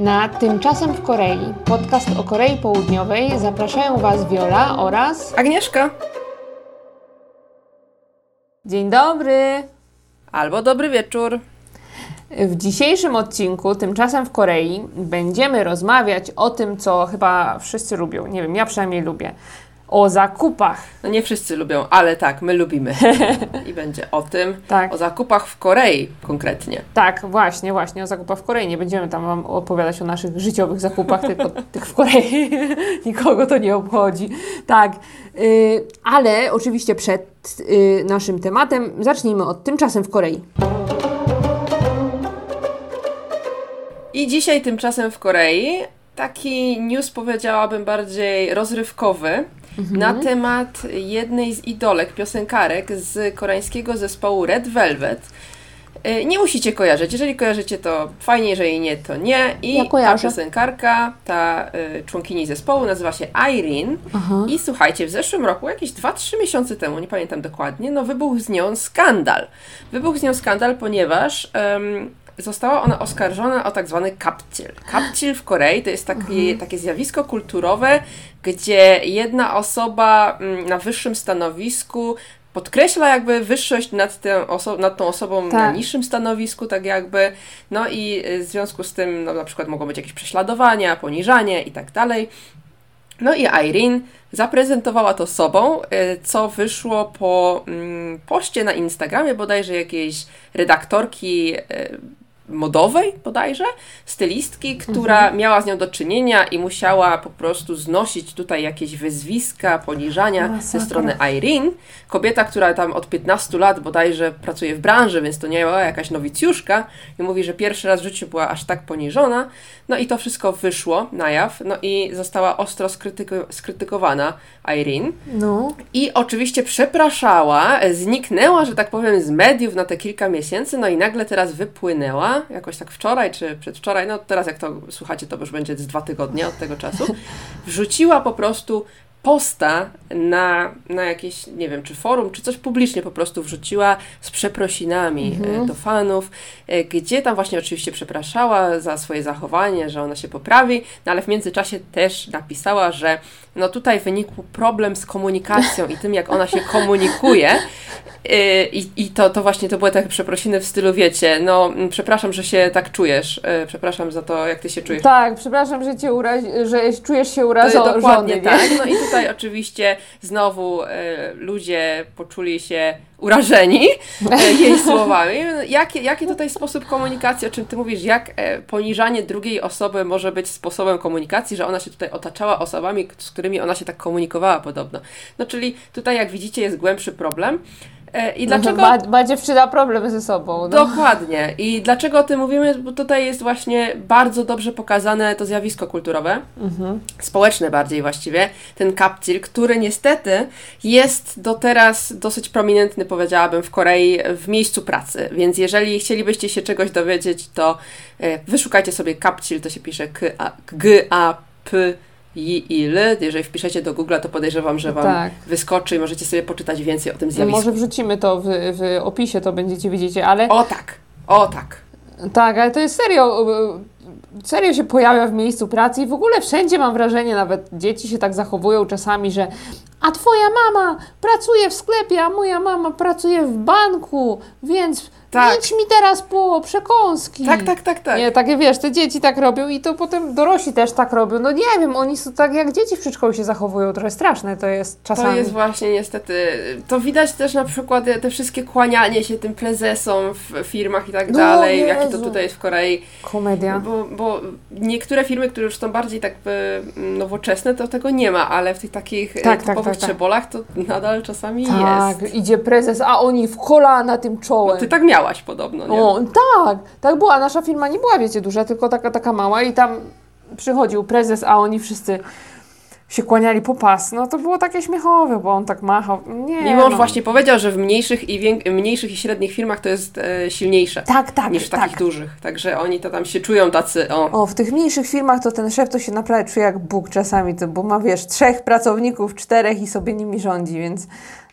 Na Tymczasem w Korei, podcast o Korei Południowej, zapraszają Was Wiola oraz Agnieszka. Dzień dobry! Albo dobry wieczór. W dzisiejszym odcinku Tymczasem w Korei będziemy rozmawiać o tym, co chyba wszyscy lubią. Nie wiem, ja przynajmniej lubię. O zakupach. No nie wszyscy lubią, ale tak, my lubimy. I będzie o tym, Tak. o zakupach w Korei konkretnie. Tak, właśnie, właśnie, o zakupach w Korei. Nie będziemy tam Wam opowiadać o naszych życiowych zakupach, tylko tych w Korei. Nikogo to nie obchodzi. Tak, y, ale oczywiście przed y, naszym tematem zacznijmy od Tymczasem w Korei. I dzisiaj tymczasem w Korei taki news powiedziałabym bardziej rozrywkowy na temat jednej z idolek, piosenkarek z koreańskiego zespołu Red Velvet. Y, Nie musicie kojarzyć. Jeżeli kojarzycie, to fajnie, jeżeli nie, to nie. I Ja ta piosenkarka, ta y, członkini zespołu nazywa się Irene. I słuchajcie, w zeszłym roku, jakieś 2-3 miesiące temu, nie pamiętam dokładnie, no wybuchł z nią skandal. Wybuchł z nią skandal, ponieważ została ona oskarżona o tak zwany kapcil. Kapcil w Korei to jest takie, takie zjawisko kulturowe, gdzie jedna osoba mm, na wyższym stanowisku podkreśla jakby wyższość nad, tę oso- nad tą osobą na Tak. niższym stanowisku, tak jakby. No i y, w związku z tym, no na przykład mogą być jakieś prześladowania, poniżanie i tak dalej. No i Irene zaprezentowała to sobą, y, co wyszło po mm, poście na Instagramie bodajże jakiejś redaktorki y, modowej bodajże, stylistki, która miała z nią do czynienia i musiała po prostu znosić tutaj jakieś wyzwiska, poniżania ze Masakra. strony Irene. Kobieta, która tam od 15 lat bodajże pracuje w branży, więc to nie była jakaś nowicjuszka i mówi, że pierwszy raz w życiu była aż tak poniżona. No i to wszystko wyszło na jaw, no i została ostro skrytyko- skrytykowana Irene. No. I oczywiście przepraszała, zniknęła, że tak powiem, z mediów na te kilka miesięcy, no i nagle teraz wypłynęła, jakoś tak wczoraj czy przedwczoraj, no teraz jak to słuchacie, to już będzie z dwa tygodnie od tego czasu, wrzuciła po prostu posta na, na jakieś, nie wiem, czy forum, czy coś publicznie po prostu wrzuciła z przeprosinami e, do fanów, e, gdzie tam właśnie oczywiście przepraszała za swoje zachowanie, że ona się poprawi, no ale w międzyczasie też napisała, że no tutaj wynikł problem z komunikacją i tym, jak ona się komunikuje. E, I, i to, to właśnie to były takie przeprosiny w stylu, wiecie, no przepraszam, że się tak czujesz, przepraszam za to, jak ty się czujesz. Tak, przepraszam, że, cię urazi, że czujesz się urażony. dokładnie nie? tak. No i tutaj oczywiście znowu e, ludzie poczuli się urażeni e, jej słowami. Jaki, jaki tutaj sposób komunikacji, o czym ty mówisz, jak e, poniżanie drugiej osoby może być sposobem komunikacji, że ona się tutaj otaczała osobami, z którymi ona się tak komunikowała podobno. No czyli tutaj jak widzicie jest głębszy problem. E, I dlaczego... Ma, ma dziewczyna problem ze sobą. No. Dokładnie. I dlaczego o tym mówimy? Bo tutaj jest właśnie bardzo dobrze pokazane to zjawisko kulturowe, społeczne bardziej właściwie, ten kapcil, który niestety jest do teraz dosyć prominentny, powiedziałabym, w Korei w miejscu pracy. Więc jeżeli chcielibyście się czegoś dowiedzieć, to e, wyszukajcie sobie kapcil, to się pisze G-A-P i L. Jeżeli wpiszecie do Google, to podejrzewam, że Wam Tak. wyskoczy i możecie sobie poczytać więcej o tym No zjawisku. może wrzucimy to w, w opisie, to będziecie widzieć, ale O tak, o tak. tak, ale to jest serio, serio się pojawia w miejscu pracy i w ogóle wszędzie mam wrażenie, nawet dzieci się tak zachowują czasami, że a twoja mama pracuje w sklepie, a moja mama pracuje w banku, więc Tak. idź mi teraz po przekąski. Tak, tak, tak, tak. Nie, takie wiesz, te dzieci tak robią i to potem dorośli też tak robią. No nie wiem, oni są tak jak dzieci w przedszkolu się zachowują, trochę straszne to jest czasami. To jest właśnie niestety, to widać też na przykład te wszystkie kłanianie się tym prezesom w firmach i tak No, dalej, jakie to Jezu. tutaj jest w Korei, Komedia. bo, bo niektóre firmy, które już są bardziej tak e, nowoczesne, to tego nie ma, ale w tych takich Tak, tak, tak, tak. trzebolach to nadal czasami Tak, jest. idzie prezes, a oni w kolana tym czołem. No, ty tak miałaś podobno, nie? O, tak, tak była. Nasza firma nie była, wiecie, duża, tylko taka, taka mała i tam przychodził prezes, a oni wszyscy się kłaniali po pas. No to było takie śmiechowe, bo on tak machał. Nie, Mimo, że no. właśnie powiedział, że w mniejszych i, wiek- mniejszych i średnich firmach to jest e, silniejsze Tak, tak, niż w tak. takich dużych. Także oni to tam się czują tacy, o. O, w tych mniejszych firmach to ten szef to się naprawdę czuje jak Bóg czasami, to, bo ma, wiesz, trzech pracowników, czterech i sobie nimi rządzi, więc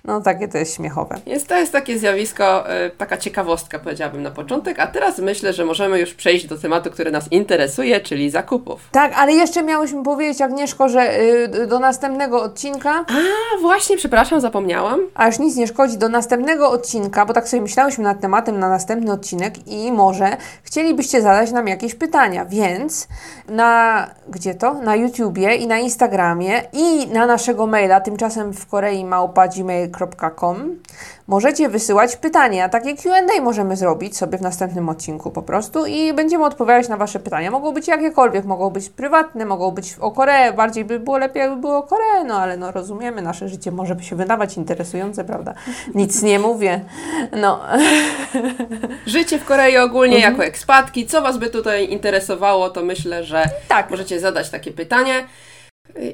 No takie to jest śmiechowe. Więc to jest takie zjawisko, y, taka ciekawostka powiedziałabym na początek, a teraz myślę, że możemy już przejść do tematu, który nas interesuje, czyli zakupów. Tak, ale jeszcze miałyśmy powiedzieć, Agnieszko, że y, do następnego odcinka, A właśnie, przepraszam, zapomniałam. a już nic nie szkodzi, do następnego odcinka, bo tak sobie myślałyśmy nad tematem na następny odcinek i może chcielibyście zadać nam jakieś pytania, więc na, gdzie to? Na YouTubie i na Instagramie i na naszego maila, tymczasem w Korei małpa gmail.com możecie wysyłać pytania. Takie Q&A możemy zrobić sobie w następnym odcinku po prostu i będziemy odpowiadać na Wasze pytania. Mogą być jakiekolwiek, mogą być prywatne, mogą być o Koreę, bardziej by było lepiej, jakby było o Koreę, no ale no rozumiemy, nasze życie może by się wydawać interesujące, prawda? Nic nie mówię. No, Życie w Korei ogólnie jako ekspatki, co Was by tutaj interesowało, to myślę, że tak. możecie zadać takie pytanie.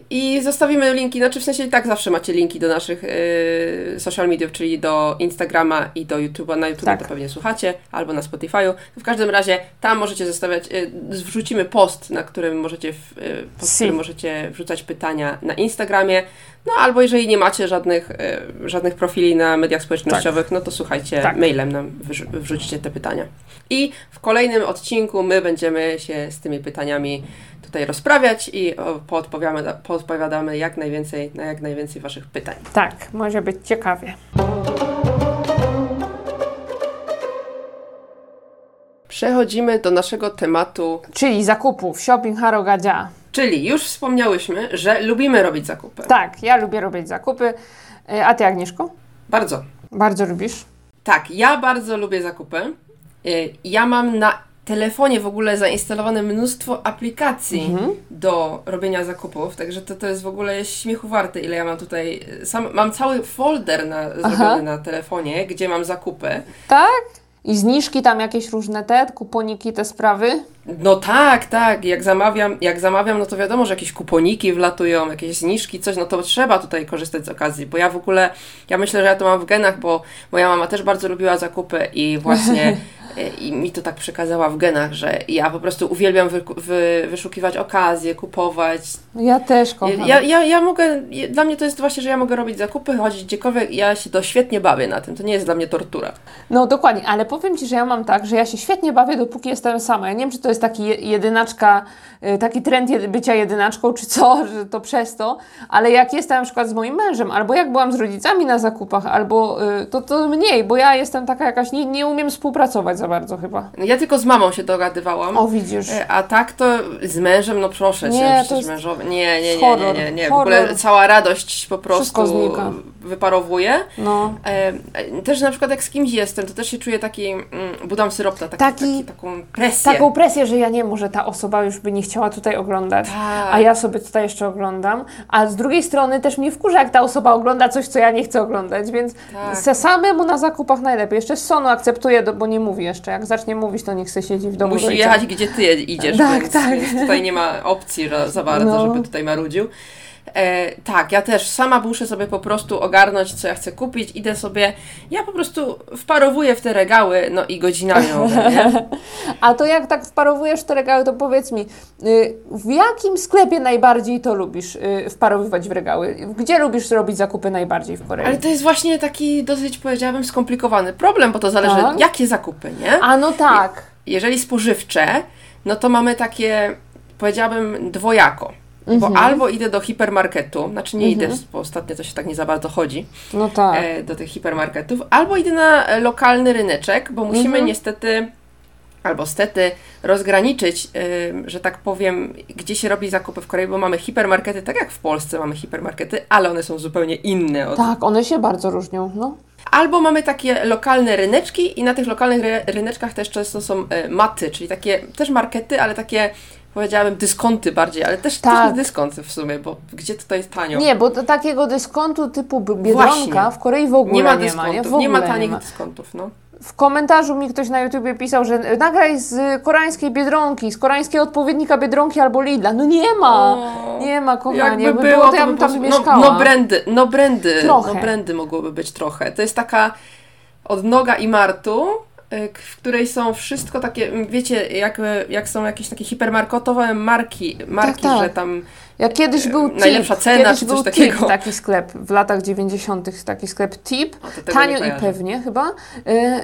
I zostawimy linki, znaczy w sensie i tak zawsze macie linki do naszych yy, social mediów, czyli do Instagrama i do YouTube'a. Na YouTube Tak. to pewnie słuchacie, albo na Spotify'u. W każdym razie tam możecie zostawiać, yy, wrzucimy post, na którym możecie, w, yy, pod Si. którym możecie wrzucać pytania na Instagramie. No albo jeżeli nie macie żadnych, żadnych profili na mediach społecznościowych, no to słuchajcie, Tak. mailem nam wyrzu- wrzućcie te pytania. I w kolejnym odcinku my będziemy się z tymi pytaniami tutaj rozprawiać i o, poodpowiadamy, poodpowiadamy jak najwięcej, na jak najwięcej Waszych pytań. Tak, może być ciekawie. Przechodzimy do naszego tematu, Czyli zakupów, shopping harogadzia. czyli już wspomniałyśmy, że lubimy robić zakupy. Tak, ja lubię robić zakupy. E, A Ty, Agnieszko? Bardzo. Bardzo lubisz? Tak, ja bardzo lubię zakupy. Y, Ja mam na telefonie w ogóle zainstalowane mnóstwo aplikacji Mhm. do robienia zakupów, także to, to jest w ogóle śmiechu warte, ile ja mam tutaj. Sam, mam cały folder na, zrobiony na telefonie, gdzie mam zakupy. Tak? I zniżki tam jakieś różne te, kuponiki, te sprawy? No tak, tak. Jak zamawiam, jak zamawiam, no to wiadomo, że jakieś kuponiki wlatują, jakieś zniżki, coś, no to trzeba tutaj korzystać z okazji, bo ja w ogóle, ja myślę, że ja to mam w genach, bo moja mama też bardzo lubiła zakupy i właśnie i mi to tak przekazała w genach, że ja po prostu uwielbiam wy, wy, wyszukiwać okazje, kupować. Ja też kocham. Ja, ja, ja mogę, dla mnie to jest właśnie, że ja mogę robić zakupy, chodzić gdziekolwiek, ja się to świetnie bawię na tym, to nie jest dla mnie tortura. No dokładnie, ale powiem Ci, że ja mam tak, że ja się świetnie bawię, dopóki jestem sama. Ja nie wiem, czy to jest taki je- jedynaczka, y, taki trend jedy- bycia jedynaczką, czy co, że to przez to, ale jak jestem na przykład z moim mężem, albo jak byłam z rodzicami na zakupach, albo y, to, to mniej, bo ja jestem taka jakaś, nie, nie umiem współpracować za bardzo chyba. Ja tylko z mamą się dogadywałam. O, widzisz. E, A tak to z mężem, no proszę Nie, to przecież jest mężowie. Nie, nie, nie, nie, nie, nie. W ogóle cała radość po prostu wyparowuje. No. Też na przykład jak z kimś jestem, to też się czuję taki, mm, budam syropta, taki, Taki- taki, taką presję. Taką presję, że ja nie wiem, że ta osoba już by nie chciała tutaj oglądać, Tak. a ja sobie tutaj jeszcze oglądam. A z drugiej strony też mnie wkurza, jak ta osoba ogląda coś, co ja nie chcę oglądać, więc Tak. samemu na zakupach najlepiej. Jeszcze akceptuję, do- bo nie mówi jeszcze. Jak zacznie mówić, to niech se siedzi w domu. Musi jechać gdzie ty idziesz, Tak, więc, tak. więc tutaj nie ma opcji za, za bardzo, No. Żeby tutaj marudził. E, tak, ja też sama muszę sobie po prostu ogarnąć, co ja chcę kupić. Idę sobie, ja po prostu wparowuję w te regały, no i godzinami? A to jak tak wparowujesz te regały, to powiedz mi, y, w jakim sklepie najbardziej to lubisz y, wparowywać w regały? Gdzie lubisz robić zakupy najbardziej w Korei? Ale to jest właśnie taki dosyć, powiedziałabym, skomplikowany problem, bo to zależy, Tak? jakie zakupy, nie? A no tak. Jeżeli spożywcze, no to mamy takie, powiedziałabym, dwojako. Bo Mhm. albo idę do hipermarketu, znaczy nie idę, bo ostatnio to się tak nie za bardzo chodzi, No tak. e, do tych hipermarketów, albo idę na lokalny ryneczek, bo musimy Mhm. niestety, albo stety, rozgraniczyć, e, że tak powiem, gdzie się robi zakupy w Korei, bo mamy hipermarkety, tak jak w Polsce mamy hipermarkety, ale one są zupełnie inne od Tak, one się bardzo różnią. No. Albo mamy takie lokalne ryneczki i na tych lokalnych ry- ryneczkach też często są e, maty, czyli takie też markety, ale takie powiedziałabym dyskonty bardziej, ale też Tak. trochę dyskonty w sumie, bo gdzie tutaj jest tanio? Nie, bo takiego dyskontu typu Biedronka Właśnie. w Korei w ogóle nie ma nie ma. Nie, nie, ma tanich ma. dyskontów, no. W komentarzu mi ktoś na YouTubie pisał, że nagraj z koreańskiej Biedronki, z koreańskiego odpowiednika Biedronki albo Lidla. No nie ma. O, Nie ma, kochanie. Jakby było, to ja bym by tam po- mieszkała. No, no brandy, no brandy, Trochę. no brandy mogłoby być trochę. To jest taka od Noga i Martu, w której są wszystko takie, wiecie, jak, y, jak są jakieś takie hipermarketowe marki, marki tak. że tam Jak kiedyś był Tip, najlepsza cena, kiedyś czy coś był takiego. Tip, taki sklep w latach 90. taki sklep Tip, nie tanio i pewnie chyba. E,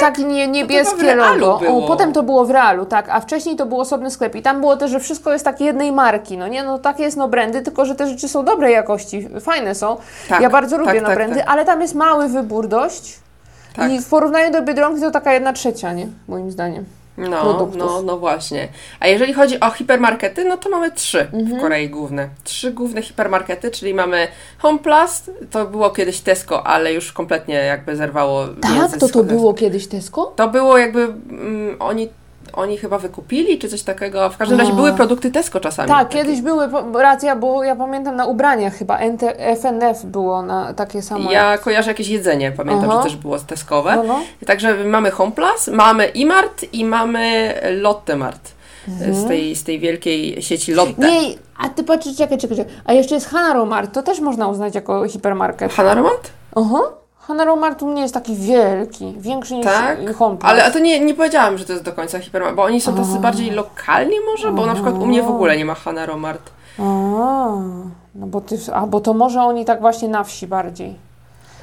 Takie nie, niebieskie w Realu logo. O, potem to było w realu, tak, a wcześniej to był osobny sklep i tam było też, że wszystko jest takie jednej marki, no nie, no takie jest no brandy, tylko że te rzeczy są dobrej jakości, fajne są. Tak, ja bardzo lubię tak, no tak, brandy, tak. ale tam jest mały wybór dość. Tak. I w porównaniu do Biedronki to taka jedna trzecia, nie? Moim zdaniem. No, produktów. no, no właśnie. A jeżeli chodzi o hipermarkety, no to mamy trzy Mhm. w Korei główne. Trzy główne hipermarkety, czyli mamy Homeplast, to było kiedyś Tesco, ale już kompletnie jakby zerwało Tak, to to było kiedyś Tesco? To było jakby, mm, oni, oni chyba wykupili, czy coś takiego. W każdym razie A. były produkty Tesco czasami. Tak, takie. kiedyś były, racja, bo ja pamiętam na ubraniach chyba, NT, FNF było na takie same. Ja kojarzę jakieś jedzenie, pamiętam, Aha. że też było Teskowe. No, no. Także mamy Homeplus, mamy Imart i mamy Lottemart. Mhm. Z, tej, z tej wielkiej sieci Lotte. Nie, a ty patrz, czekaj, czekaj, czekaj. A jeszcze jest Hanaromart, to też można uznać jako hipermarket. Hanaromart? Aha. Hanaromart u mnie jest taki wielki, większy niż Tak, Homeplus. ale a to nie, nie powiedziałam, że to jest do końca hipermarket, bo oni są tacy A. bardziej lokalni może, bo na przykład u mnie w ogóle nie ma Hanaromart. A, no bo ty, a bo to może oni tak właśnie na wsi bardziej.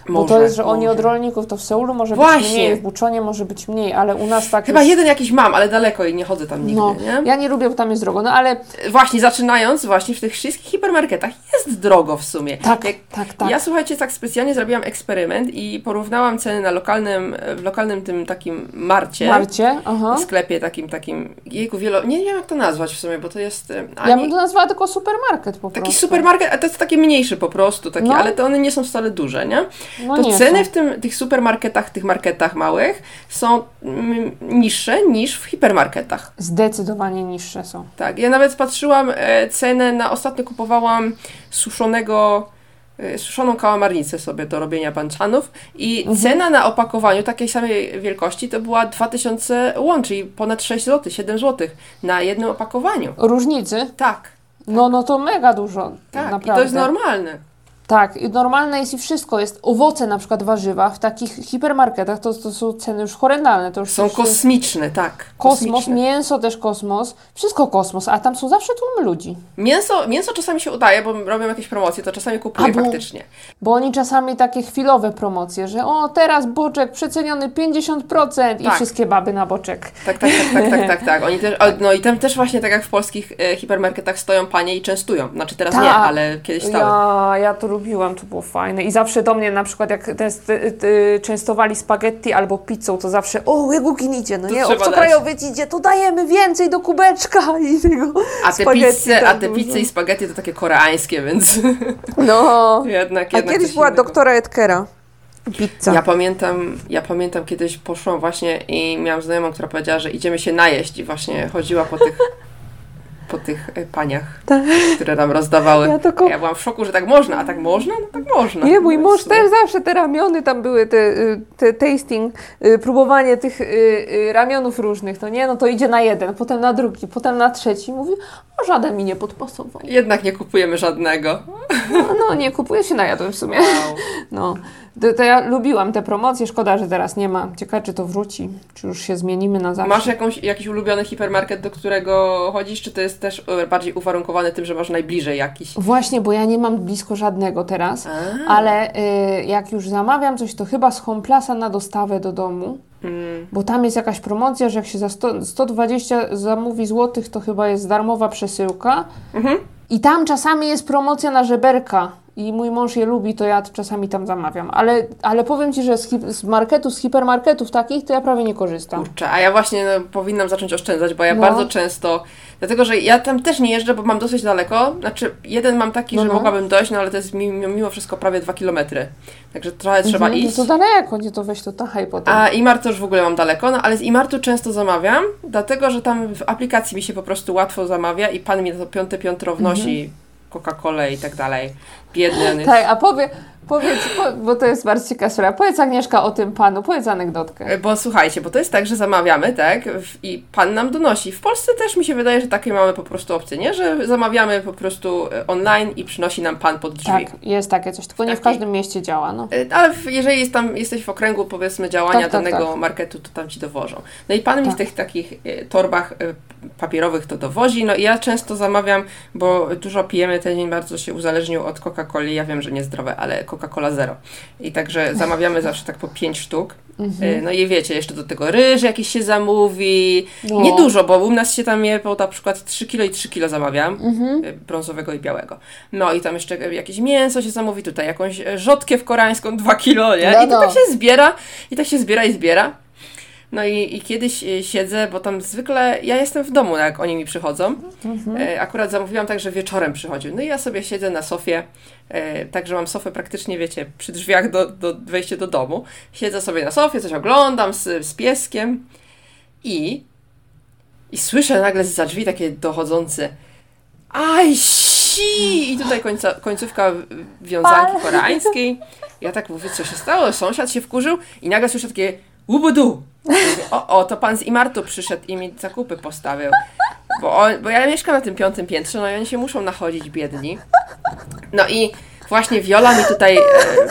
Bo Może, to jest, że oni może. od rolników to w Seulu może Właśnie. być mniej, w Buczonie może być mniej, ale u nas tak Chyba już... jeden jakiś mam, ale daleko i nie chodzę tam nigdy, No, nie? ja nie lubię, bo tam jest drogo, no ale Właśnie, zaczynając właśnie w tych wszystkich hipermarketach jest drogo w sumie. tak, Jak, tak, tak. Ja słuchajcie, tak specjalnie zrobiłam eksperyment i porównałam ceny na lokalnym, w lokalnym tym takim marcie. Marcie, aha. sklepie takim, takim, jejku, wielo, nie, nie wiem jak to nazwać w sumie, bo to jest e, Ja ani, bym to nazwała tylko supermarket po taki prostu. supermarket, a to jest taki mniejszy po prostu, taki, No. ale to one nie są wcale duże, nie? No to nie ceny są. w tym, tych supermarketach, tych marketach małych są mm, niższe niż w hipermarketach. Zdecydowanie niższe są. Tak, ja nawet patrzyłam e, cenę, na ostatnio kupowałam suszonego e, suszoną kałamarnicę sobie do robienia banchanów i Mhm. cena na opakowaniu takiej samej wielkości to była 2000 won, czyli ponad 6 zł, 7 zł na jednym opakowaniu. Różnicy? Tak, No, no to mega dużo. tak, naprawdę. i to jest normalne. Tak, normalne jest i wszystko jest. Owoce, na przykład warzywa, w takich hipermarketach to, to są ceny już horrendalne. To już Są już jest kosmiczne, tak. Kosmos, kosmiczne. mięso też kosmos, wszystko kosmos, a tam są zawsze tłumy ludzi. Mięso, mięso czasami się udaje, bo robią jakieś promocje, to czasami kupuję A, bo- faktycznie. Bo oni czasami takie chwilowe promocje, że o teraz boczek przeceniony 50% i Tak. wszystkie baby na boczek. Tak, tak, tak, tak, tak, tak, tak. Oni też, no i tam też właśnie tak jak w polskich e, hipermarketach stoją panie i częstują. Znaczy teraz nie, Tak. ale kiedyś stały. Ja, ja to lubiłam, to było fajne. I zawsze do mnie na przykład jak częstowali spaghetti albo pizzą, to zawsze o, Jegukin idzie, no To nie, obcokrajowiec idzie, to dajemy więcej do kubeczka i tego A te, pizze, a te pizze i spaghetti to takie koreańskie, więc No. jednak, A jednak kiedyś była innego. doktora Edkera. Pizza. Ja pamiętam, ja pamiętam kiedyś poszłam właśnie i miałam znajomą, która powiedziała, że idziemy się najeść i właśnie chodziła po tych po tych e, paniach, Tak. które nam rozdawały. Ja to ko- Ja byłam w szoku, że tak można, a tak można? No tak można. Nie, mój No, mąż też zawsze te ramiony, tam były te, y, te tasting, y, próbowanie tych y, ramionów różnych, to nie, no to idzie na jeden, potem na drugi, potem na trzeci, mówi, o żaden mi nie podpasował. Jednak nie kupujemy żadnego. No, no nie, kupuję się najadłem w sumie. Wow. No, to, to ja lubiłam te promocje, szkoda, że teraz nie ma. Ciekawe, czy to wróci, czy już się zmienimy na zawsze. Masz jakąś, jakiś ulubiony hipermarket, do którego chodzisz, czy to jest też e, bardziej uwarunkowane tym, że masz najbliżej jakiś? Właśnie, bo ja nie mam blisko żadnego teraz, A. ale y, jak już zamawiam coś, to chyba z Homeplasa na dostawę do domu. Mm. Bo tam jest jakaś promocja, że jak się za 100, 120 zamówi złotych, to chyba jest darmowa przesyłka. Mhm. I tam czasami jest promocja na żeberka. I mój mąż je lubi, to ja czasami tam zamawiam. Ale, ale powiem Ci, że z, hip, z marketów, z hipermarketów takich, to ja prawie nie korzystam. Kurczę, a ja właśnie no, powinnam zacząć oszczędzać, bo ja No. bardzo często, dlatego że ja tam też nie jeżdżę, bo mam dosyć daleko. Znaczy, jeden mam taki, No, że no. mogłabym dojść, no ale to jest mimo, mimo wszystko prawie dwa kilometry. Także trochę trzeba Mhm, iść. No to daleko, nie to weź to tachaj potem. A Imart to już w ogóle mam daleko, no ale z Imartu często zamawiam, dlatego że tam w aplikacji mi się po prostu łatwo zamawia i pan mi to piąte piętro wnosi Coca-Colę i tak dalej. Biedny. Tak, a powie, Powiedz, po, bo to jest bardzo ciekawa sprawa. Powiedz Agnieszka o tym panu, powiedz anegdotkę. E, Bo słuchajcie, bo to jest tak, że zamawiamy, tak? w- I pan nam donosi. W Polsce też mi się wydaje, że takie mamy po prostu opcje, nie? Że zamawiamy po prostu e, online i przynosi nam pan pod drzwi. Tak, jest takie coś, tylko nie w Taki- każdym mieście działa, no. E, Ale w- jeżeli jest tam, jesteś w okręgu powiedzmy działania Tak, tak, danego tak. marketu, to tam ci dowożą. No i pan mi Tak. w tych takich torbach papierowych to dowozi. No i ja często zamawiam, bo dużo pijemy, ten dzień bardzo się uzależnił od Coca-Coli. Ja wiem, że niezdrowe, ale Coca-Cola Zero. I także zamawiamy zawsze tak po 5 sztuk. Mhm. E, No i wiecie, jeszcze do tego ryż jakiś się zamówi. No. Niedużo, bo u nas się tam je po na przykład 3 kilo i 3 kilo zamawiam. Mhm. e, Brązowego i białego. No i tam jeszcze jakieś mięso się zamówi, tutaj jakąś rzodkiew koreańską 2 kilo, nie? No, I to no. tak się zbiera, i tak się zbiera i zbiera. No i, i kiedyś e, siedzę, bo tam zwykle ja jestem w domu, jak oni mi przychodzą. Mhm. E, akurat zamówiłam tak, że wieczorem przychodził. No i ja sobie siedzę na sofie, e, także mam sofę praktycznie, wiecie, przy drzwiach do, do wejścia do domu. Siedzę sobie na sofie, coś oglądam z, z pieskiem i, i słyszę nagle za drzwi takie dochodzące aj si! I tutaj końca, końcówka wiązanki koreańskiej. Ja tak mówię, co się stało? Sąsiad się wkurzył i nagle słyszę takie łubudu. O, o, to pan z Imartu przyszedł i mi zakupy postawił. Bo, on, bo ja mieszkam na tym piątym piętrze, no i oni się muszą nachodzić, biedni. No i właśnie Viola mi tutaj e,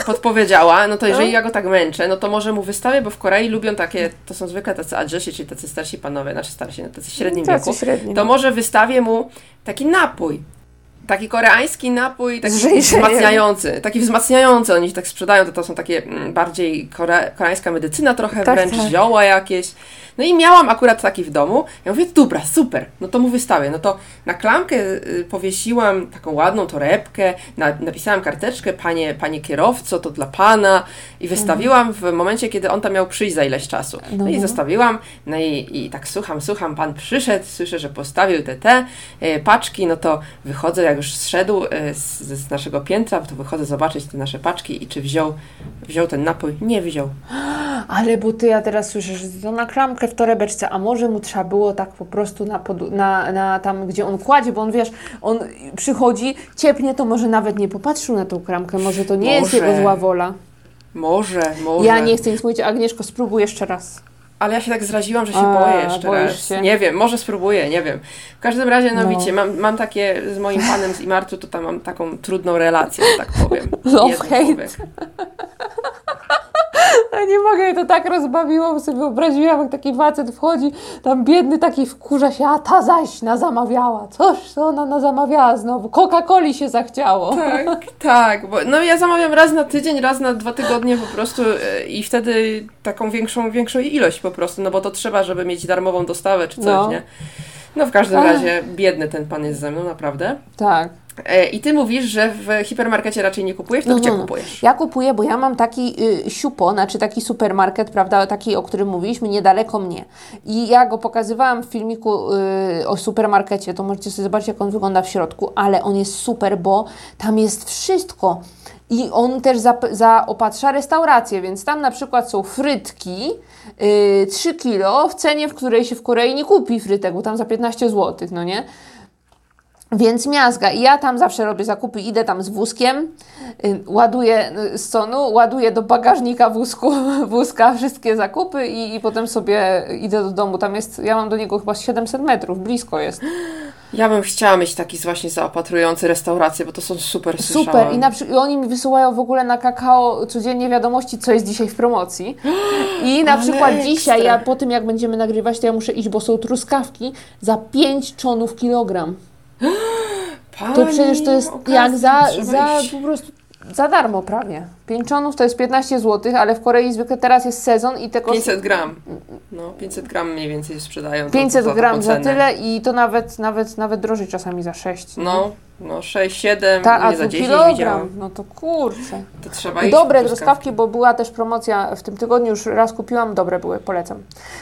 podpowiedziała, no to jeżeli ja go tak męczę, no to może mu wystawię, bo w Korei lubią takie, to są zwykle tacy adżesi, czyli tacy starsi panowie, znaczy starsi, no tacy w średnim Tacy wieku, średni, to może wystawię mu taki napój. Taki koreański napój, taki wzmacniający. Taki wzmacniający, oni tak sprzedają, to, to są takie mm, bardziej kore, koreańska medycyna trochę, Tak, wręcz tak. zioła jakieś. No i miałam akurat taki w domu. Ja mówię, dobra, super, no to mu wystawię. No to na klamkę y, powiesiłam taką ładną torebkę, na, napisałam karteczkę, panie, panie kierowco, to dla pana i wystawiłam w momencie, kiedy on tam miał przyjść za ileś czasu. No, i no. zostawiłam, no i, i tak słucham, słucham, pan przyszedł, słyszę, że postawił te te e, paczki, no to wychodzę, jak już zszedł e, z, z naszego piętra, to wychodzę zobaczyć te nasze paczki i czy wziął, wziął ten napój. Nie wziął. Ale bo ty ja teraz słyszę, że to na klamkę w torebeczce, a może mu trzeba było tak po prostu na, na, na tam, gdzie on kładzie, bo on wiesz, on przychodzi, ciepnie, to może nawet nie popatrzył na tą klamkę, może to nie jest Może. jego zła wola. Może, może. Ja nie chcę nic mówić, Agnieszko, spróbuj jeszcze raz. Ale ja się tak zraziłam, że się A, boję jeszcze raz. się? Nie wiem, może spróbuję, nie wiem. W każdym razie, no, No. widzicie, mam, mam takie z moim panem z Imartu, to tam mam taką trudną relację, że tak powiem. Love, Jeden hate. człowiek. Ja nie mogę, to tak rozbawiło, bo sobie wyobraziłam, jak taki facet wchodzi, tam biedny taki wkurza się, a ta zaś nazamawiała. Coś, co ona nazamawiała znowu? Coca-Coli się zachciało. Tak, tak. Bo, no ja zamawiam raz na tydzień, raz na dwa tygodnie po prostu e, i wtedy taką większą, większą ilość po prostu, no bo to trzeba, żeby mieć darmową dostawę czy coś, No. nie? No w każdym razie biedny ten pan jest ze mną, naprawdę. Tak. E, I ty mówisz, że w hipermarkecie raczej nie kupujesz, to No, gdzie no, no. kupujesz? Ja kupuję, bo ja mam taki y, siupo, znaczy taki supermarket, prawda, taki, o którym mówiliśmy, niedaleko mnie. I ja go pokazywałam w filmiku y, o supermarkecie, to możecie sobie zobaczyć, jak on wygląda w środku, ale on jest super, bo tam jest wszystko. I on też zaopatrza restaurację, więc tam na przykład są frytki, y, 3 kilo w cenie, w której się w Korei nie kupi frytek, bo tam za 15 zł, no nie? Więc miazga. I ja tam zawsze robię zakupy, idę tam z wózkiem, y, ładuję y, z sonu, ładuję do bagażnika wózku, wózka wszystkie zakupy i, i potem sobie idę do domu. Tam jest, ja mam do niego chyba z 700 metrów, blisko jest. Ja bym chciała mieć taki właśnie zaopatrujący restaurację, bo to są super Super. słyszałam. I, na, oni mi wysyłają w ogóle na kakao codziennie wiadomości, co jest dzisiaj w promocji. I na Ale przykład ekstra. dzisiaj, ja po tym jak będziemy nagrywać, to ja muszę iść, bo są truskawki za 5 czonów kilogram. To Pani, przecież to jest jak za, za po prostu za darmo prawie. Pięczonów to jest 15 zł, ale w Korei zwykle teraz jest sezon i te koszty 500 gram. No, 500 gram mniej więcej sprzedają. to- 500 za gram za tyle i to nawet, nawet, nawet drożej czasami za 6. No, no 6, 7, Ta, a nie za tu 10 kilogram, widziałam. no to kurczę. To trzeba iść Dobre truskawki, bo była też promocja w tym tygodniu, już raz kupiłam, dobre były, polecam.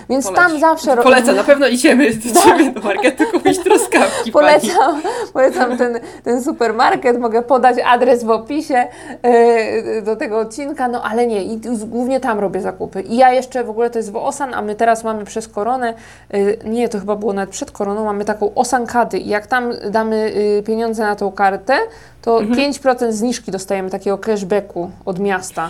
Więc Poleć. tam zawsze... ro- Polecam, na pewno idziemy do Ciebie do marketu kupić truskawki. pani. Polecam, polecam ten, ten supermarket, mogę podać adres w opisie yy, do tego odcinka, no ale nie, i głównie tam robię zakupy. I ja jeszcze w ogóle to jest w Osan, a my teraz mamy przez koronę, yy, nie, to chyba było nawet przed koroną, mamy taką Osankady i jak tam damy yy, pieniądze na tą kartę, to Mhm. 5% zniżki dostajemy takiego cashbacku od miasta.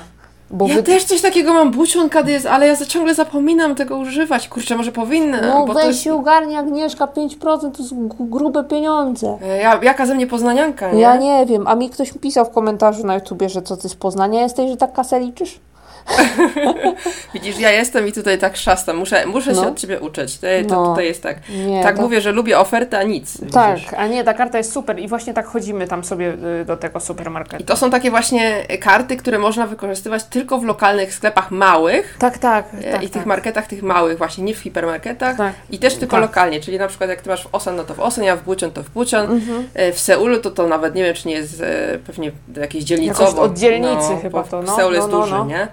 Bo Ja wy- też coś takiego mam, bucion jest, ale ja za- ciągle zapominam tego używać. Kurczę, może powinnę. no bo to weź jest... się ogarnia Agnieszka, 5% to są grube pieniądze. E, Ja, jaka ze mnie poznanianka, nie? Ja nie wiem, a mi ktoś pisał w komentarzu na YouTubie, że co ty z Poznania jesteś, że tak kasę liczysz? Widzisz, ja jestem i tutaj tak szastam. Muszę, muszę się No. od Ciebie uczyć. To, to No. tutaj jest tak. Nie. tak to- mówię, że lubię ofertę, a nic. Tak, widzisz. a nie, ta karta jest super i właśnie tak chodzimy tam sobie y, do tego I supermarketu. to są takie właśnie karty, które można wykorzystywać tylko w lokalnych sklepach małych Tak, tak, e, tak. i tych tak. marketach tych małych, właśnie nie w hipermarketach. Tak. I też tylko Tak. lokalnie, czyli na przykład jak ty masz w Osan, no to w Osan, ja w Bucion, to w Bucion. Mhm. E, W Seulu to to nawet nie wiem, czy nie jest e, pewnie jakieś dzielnicowo. Jakoś od dzielnicy no, chyba to, no, Seul no, jest no, duży, no. nie?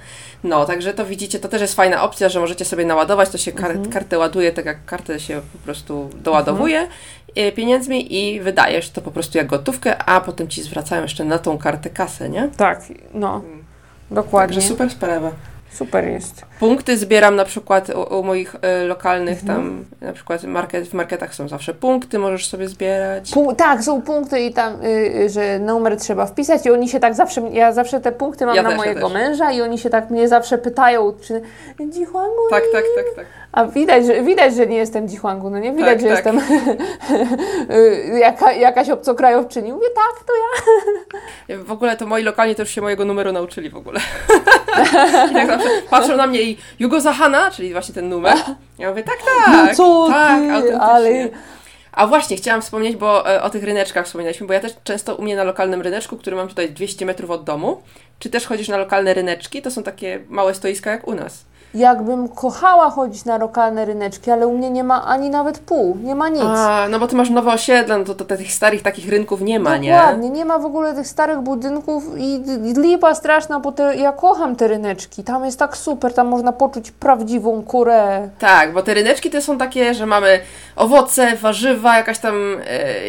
No, także to widzicie, to też jest fajna opcja, że możecie sobie naładować, to się kar- Mhm. kartę ładuje, tak jak kartę się po prostu doładowuje e, pieniędzmi i wydajesz to po prostu jak gotówkę, a potem ci zwracają jeszcze na tą kartę kasę, nie? Tak, no, dokładnie. Także super sprawa. Super jest. Punkty zbieram na przykład u, u moich e, lokalnych Mhm. tam, na przykład market, w marketach są zawsze punkty, możesz sobie zbierać. Tak, są punkty i tam, y, y, że numer trzeba wpisać i oni się tak zawsze, ja zawsze te punkty mam Ja na też, ja mojego też. męża i oni się tak mnie zawsze pytają, czy Dzichłangu Tak, tak, tak, tak. A widać, że, widać, że nie jestem Dzichłangu, no nie? Widać, Tak, że tak. jestem y, jaka, jakaś obcokrajowczyni. Mówię, tak, to ja. W ogóle to moi lokalni też się mojego numeru nauczyli w ogóle. I tak zawsze patrzą na mnie i Jugo Zahana, czyli właśnie ten numer. Ja mówię, tak, tak. No co tak, ty, autentycznie. ale... A właśnie, chciałam wspomnieć, bo e, o tych ryneczkach wspominaliśmy, bo ja też często u mnie na lokalnym ryneczku, który mam tutaj 200 metrów od domu, czy też chodzisz na lokalne ryneczki, to są takie małe stoiska jak u nas. Jakbym kochała chodzić na lokalne ryneczki, ale u mnie nie ma ani nawet pół, nie ma nic. A, no bo ty masz nowe osiedle, no to, to tych starych takich rynków nie ma, nie? Dokładnie, nie ma w ogóle tych starych budynków i, i lipa straszna, bo te, ja kocham te ryneczki. Tam jest tak super, tam można poczuć prawdziwą kurę. Tak, bo te ryneczki to są takie, że mamy owoce, warzywa, jakaś tam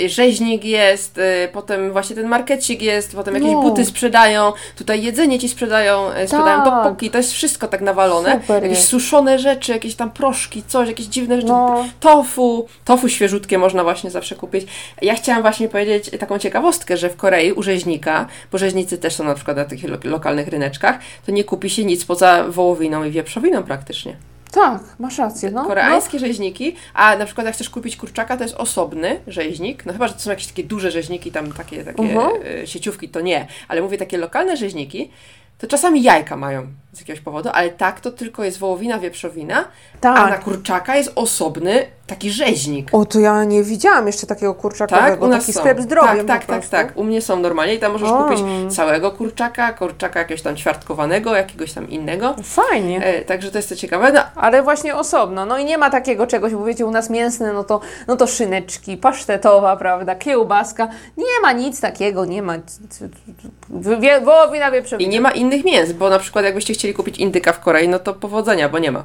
e, rzeźnik jest, e, potem właśnie ten markecik jest, potem jakieś No. buty sprzedają, tutaj jedzenie ci sprzedają, e, sprzedają Tak. topoki, to jest wszystko tak nawalone. Super jakieś jest. suszone rzeczy, jakieś tam proszki, coś, jakieś dziwne rzeczy. No. Tofu, tofu świeżutkie można właśnie zawsze kupić. Ja chciałam właśnie powiedzieć taką ciekawostkę, że w Korei u rzeźnika, bo rzeźnicy też są na przykład na takich lo- lokalnych ryneczkach, to nie kupi się nic poza wołowiną i wieprzowiną praktycznie. Tak, masz rację, no. Koreańskie rzeźniki, a na przykład jak chcesz kupić kurczaka, to jest osobny rzeźnik, no chyba, że to są jakieś takie duże rzeźniki, tam takie, takie Mhm. e, sieciówki, to nie, ale mówię takie lokalne rzeźniki, to czasami jajka mają z jakiegoś powodu, ale tak to tylko jest wołowina, wieprzowina, Tak. a na kurczaka jest osobny taki rzeźnik. O, to ja nie widziałam jeszcze takiego kurczakowego, Tak, u nas taki są. sklep z drogiem Tak, tak, tak, prostu. tak. U mnie są normalnie i tam możesz O. kupić całego kurczaka, kurczaka jakiegoś tam ćwiartkowanego, jakiegoś tam innego. Fajnie. E, także to jest to ciekawe. No, Ale właśnie osobno. No i nie ma takiego czegoś, bo wiecie, u nas mięsne, no to, no to szyneczki, pasztetowa, prawda, kiełbaska. Nie ma nic takiego, nie ma. Wołowina I wieprzowina. nie ma innych mięs, bo na przykład jakbyście chcieli kupić indyka w Korei, no to powodzenia, bo nie ma.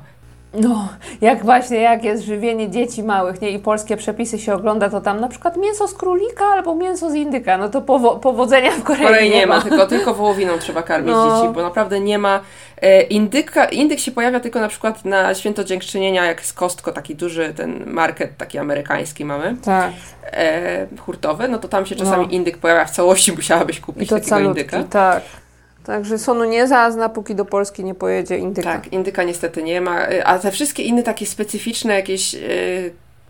No, jak właśnie, jak jest żywienie dzieci małych, nie, i polskie przepisy się ogląda, to tam na przykład mięso z królika albo mięso z indyka, no to powo- powodzenia w Korei, W Korei nie, ma. tylko, tylko wołowiną trzeba karmić No. dzieci, bo naprawdę nie ma. E, indyka, indyk się pojawia tylko na przykład na święto dziękczynienia, jak z Kostko, taki duży ten market taki amerykański mamy, Tak, e, hurtowy, no to tam się czasami No. indyk pojawia w całości, musiałabyś i kupić to takiego calutki, indyka. tak. Także Sonu nie zazna, póki do Polski nie pojedzie indyka. Tak, indyka niestety nie ma, e, a te wszystkie inne takie specyficzne jakieś e,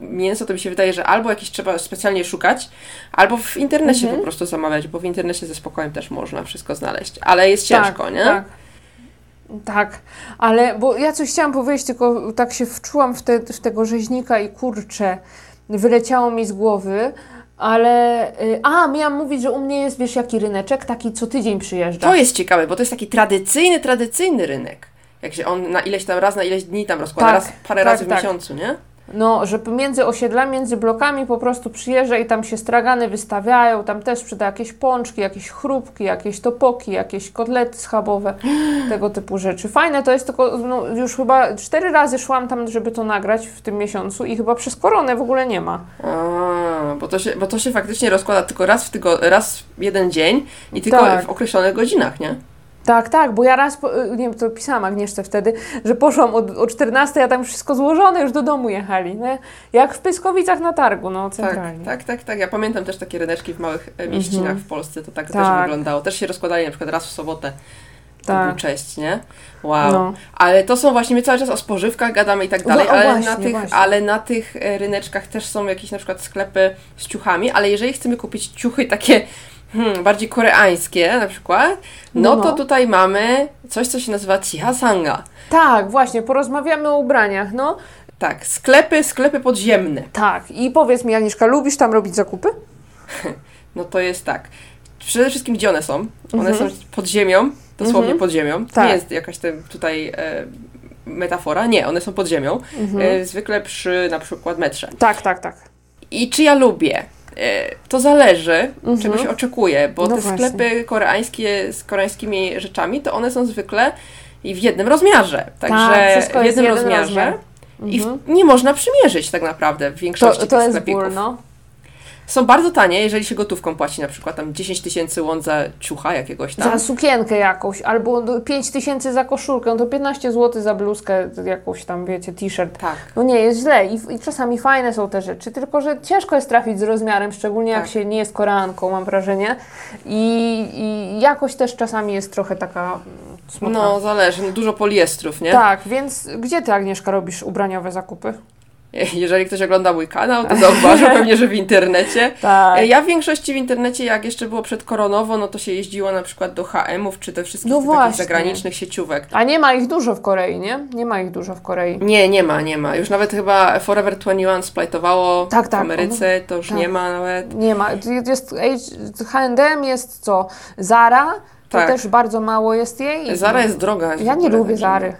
mięso, to mi się wydaje, że albo jakieś trzeba specjalnie szukać, albo w internecie Mhm. po prostu zamawiać, bo w internecie ze spokojem też można wszystko znaleźć, ale jest ciężko, tak, nie? Tak. Tak, ale bo ja coś chciałam powiedzieć, tylko tak się wczułam w, te, w tego rzeźnika i kurczę, wyleciało mi z głowy, ale. y, A, miałam mówić, że u mnie jest, wiesz, jaki ryneczek, taki co tydzień przyjeżdża. To jest ciekawe, bo to jest taki tradycyjny, tradycyjny rynek. Jak się on na ileś tam raz, na ileś dni tam rozkłada, Tak, raz, parę tak, razy w tak. miesiącu, nie? No, że między osiedlami, między blokami po prostu przyjeżdża i tam się stragany wystawiają, tam też sprzeda jakieś pączki, jakieś chrupki, jakieś topoki, jakieś kotlety schabowe, tego typu rzeczy. Fajne to jest, tylko no, już chyba cztery razy szłam tam, żeby to nagrać w tym miesiącu i chyba przez koronę w ogóle nie ma. A, bo to, się, bo to się faktycznie rozkłada tylko raz w tygo, raz jeden dzień i tylko Tak. w określonych godzinach, nie? Tak, tak, bo ja raz, po, nie wiem, to pisałam Agnieszce wtedy, że poszłam o, o 14, a tam wszystko złożone, już do domu jechali, nie? Jak w Pyskowicach na targu, no Tak, centralnie. tak, tak, tak. Ja pamiętam też takie ryneczki w małych e, mieścinach Mhm. w Polsce, to tak, też Tak. wyglądało. Też się rozkładali na przykład raz w sobotę. To Tak. był cześć, nie? Wow. No. Ale to są właśnie, my cały czas o spożywkach gadamy i tak No, dalej, o, ale, właśnie, na tych, właśnie. ale na tych e, ryneczkach też są jakieś na przykład sklepy z ciuchami, ale jeżeli chcemy kupić ciuchy takie hmm, bardziej koreańskie na przykład, no, No, to no. tutaj mamy coś, co się nazywa Chihasanga. Tak, właśnie, porozmawiamy o ubraniach, no. Tak, sklepy, sklepy podziemne. Tak, i powiedz mi Agnieszka, lubisz tam robić zakupy? No to jest tak. Przede wszystkim gdzie one są? One Mhm. są pod ziemią, dosłownie Mhm. pod ziemią. Tak. nie jest jakaś tam tutaj e, metafora, nie, one są pod ziemią. Mhm. E, zwykle przy na przykład metrze. Tak, tak, tak. I czy ja lubię? E, To zależy, Mhm. czego się oczekuje, bo No te właśnie. sklepy koreańskie z koreańskimi rzeczami, to one są zwykle i w jednym rozmiarze. Także Tak, w jednym jeden rozmiarze. rozmiar. I w, Mhm. nie można przymierzyć tak naprawdę w To, większości to tych jest sklepików. ból, no. Są bardzo tanie, jeżeli się gotówką płaci, na przykład tam 10 tysięcy won za ciucha jakiegoś tam. Za sukienkę jakąś, albo do- 5 tysięcy za koszulkę, no to 15 zł za bluzkę, jakąś tam, wiecie, t-shirt. Tak. No nie, jest źle I, i czasami fajne są te rzeczy, tylko że ciężko jest trafić z rozmiarem, szczególnie jak Tak. się nie jest koreanką, mam wrażenie. I, I jakość też czasami jest trochę taka mm, smutna. No, zależy. No, dużo poliestrów, nie? Tak, więc gdzie ty, Agnieszka, robisz ubraniowe zakupy? Jeżeli ktoś ogląda mój kanał, to zauważył pewnie, że w internecie. Tak. Ja w większości w internecie, jak jeszcze było przed koronowo, no to się jeździło na przykład do HM-ów, czy te wszystkich No takich zagranicznych sieciówek. A nie ma ich dużo w Korei, nie? Nie ma ich dużo w Korei. Nie, nie ma, nie ma. Już nawet chyba Forever 21 splajtowało Tak, w tak, Ameryce, to już tak. nie ma nawet. Nie ma. Jest H&M, jest co? Zara, to Tak. też bardzo mało jest jej. Zara jest droga. Ja nie lubię Zary.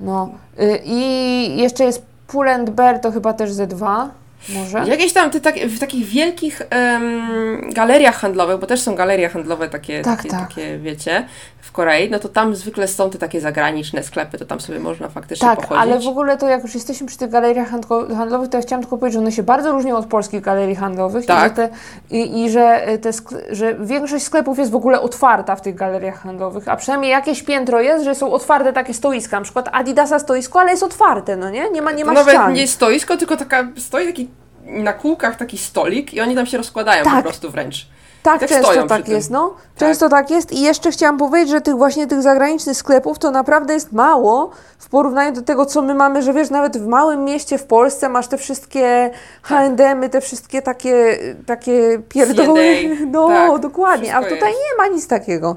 No. Y, I jeszcze jest Pull and Bear, to chyba też Z2, może? Jakieś tam te, tak, w takich wielkich em, galeriach handlowych, bo też są galerie handlowe takie, Tak, takie, tak. takie, wiecie, w Korei, no to tam zwykle są te takie zagraniczne sklepy, to tam sobie można faktycznie Tak, pochodzić. ale w ogóle to jak już jesteśmy przy tych galeriach handlo- handlowych, to ja chciałam tylko powiedzieć, że one się bardzo różnią od polskich galerii handlowych Tak. i, że, te, i, i że, y, te że większość sklepów jest w ogóle otwarta w tych galeriach handlowych, a przynajmniej jakieś piętro jest, że są otwarte takie stoiska, na przykład Adidasa stoisko, ale jest otwarte, no nie? Nie ma, nie to ma nawet ścian. nie stoisko, tylko taka, stoi taki na kółkach taki stolik i oni tam się rozkładają po Tak. prostu wręcz. Tak, Tak często tak jest, no. Często tak jest i jeszcze chciałam powiedzieć, że tych właśnie tych zagranicznych sklepów to naprawdę jest mało w porównaniu do tego, co my mamy, że wiesz, nawet w małym mieście w Polsce masz te wszystkie H&M-y, te wszystkie takie, takie pierdoły. No, Tak, dokładnie, a tutaj jest. nie ma nic takiego.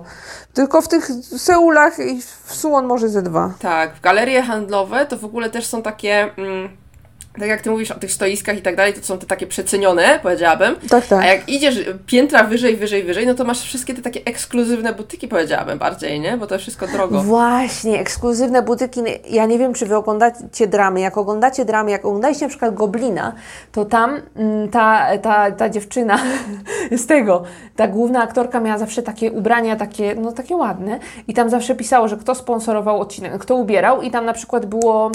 Tylko w tych Seulach i w Suwon może ze dwa. Tak, w galerie handlowe to w ogóle też są takie, mm, tak jak ty mówisz o tych stoiskach i tak dalej, to są te takie przecenione, powiedziałabym. Tak, tak. A jak idziesz piętra wyżej, wyżej, wyżej, no to masz wszystkie te takie ekskluzywne butyki, powiedziałabym bardziej, nie? Bo to wszystko drogo. Właśnie, ekskluzywne butyki. Ja nie wiem, czy wy oglądacie dramy. Jak oglądacie dramy, jak oglądaliście na przykład Goblina, to tam mm, ta, ta, ta dziewczyna z tego, ta główna aktorka miała zawsze takie ubrania, takie, no takie ładne. I tam zawsze pisało, że kto sponsorował odcinek, kto ubierał. I tam na przykład było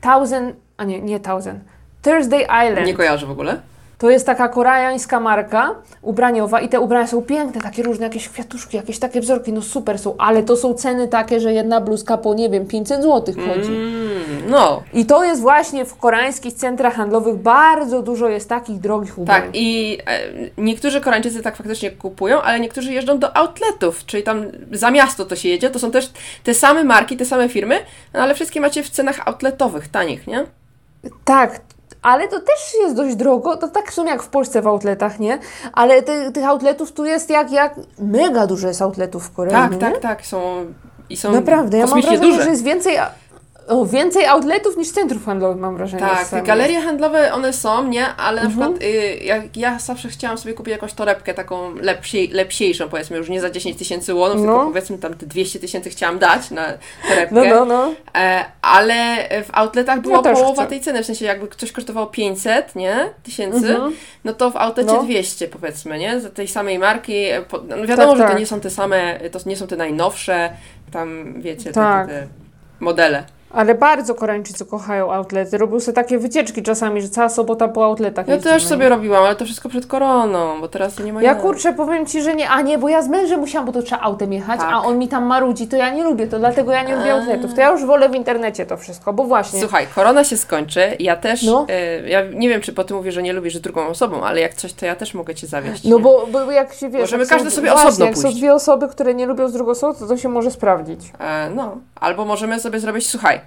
Thousand, a nie, nie Thousand. Thursday Island. Nie kojarzę w ogóle. To jest taka koreańska marka ubraniowa i te ubrania są piękne, takie różne, jakieś kwiatuszki, jakieś takie wzorki, no super są, ale to są ceny takie, że jedna bluzka po, nie wiem, 500 zł chodzi. Mm, no, I to jest właśnie w koreańskich centrach handlowych bardzo dużo jest takich drogich ubrań. tak. I e, niektórzy Koreańczycy tak faktycznie kupują, ale niektórzy jeżdżą do outletów, czyli tam za miasto to się jedzie. To są też te same marki, te same firmy, no ale wszystkie macie w cenach outletowych, tanich, nie? Tak, ale to też jest dość drogo, to tak w sumie jak w Polsce w outletach, nie? Ale te, tych outletów tu jest jak, jak mega dużo jest outletów w Korei, Tak, nie? tak, tak. Są i są Naprawdę, ja mam wrażenie, duże. że jest więcej, o, więcej outletów niż centrów handlowych, mam wrażenie. Tak, te galerie handlowe one są, nie? Ale na Mhm. przykład y, jak ja zawsze chciałam sobie kupić jakąś torebkę taką lepsiej, lepsiejszą, powiedzmy, już nie za 10 tysięcy łonów, No. tylko powiedzmy tam te 200 tysięcy chciałam dać na torebkę. No, no, no. E, ale w outletach była też połowa chcę. tej ceny, w sensie jakby coś kosztowało 500, nie? Tysięcy, Mhm. no to w outlecie No. 200 powiedzmy, nie? Za tej samej marki. e, Po, no wiadomo, Tak, że tak. to nie są te same, to nie są te najnowsze, tam wiecie, Tak. te, te modele. Ale bardzo Koreańczycy kochają outlety. Robią sobie takie wycieczki czasami, że cała sobota po outletach Ja jeździmy. też sobie robiłam, ale to wszystko przed koroną, bo teraz to nie ma Ja jak. kurczę, powiem Ci, że nie, a nie, bo ja z mężem musiałam, bo to trzeba autem jechać, Tak. a on mi tam marudzi, to ja nie lubię, to dlatego ja nie lubię outletów. To ja już wolę w internecie to wszystko, bo właśnie. Słuchaj, korona się skończy, ja też, No. y, ja nie wiem, czy po tym mówię, że nie lubisz drugą osobą, ale jak coś, to ja też mogę Cię zawieść. No nie? bo, bo jak się wiesz, Możemy jak są- każdy sobie właśnie, osobno jak są pójść. dwie osoby, które nie lubią z drugą osobą, to to się może sprawdzić. E, no, albo możemy sobie zrobić, słuchaj,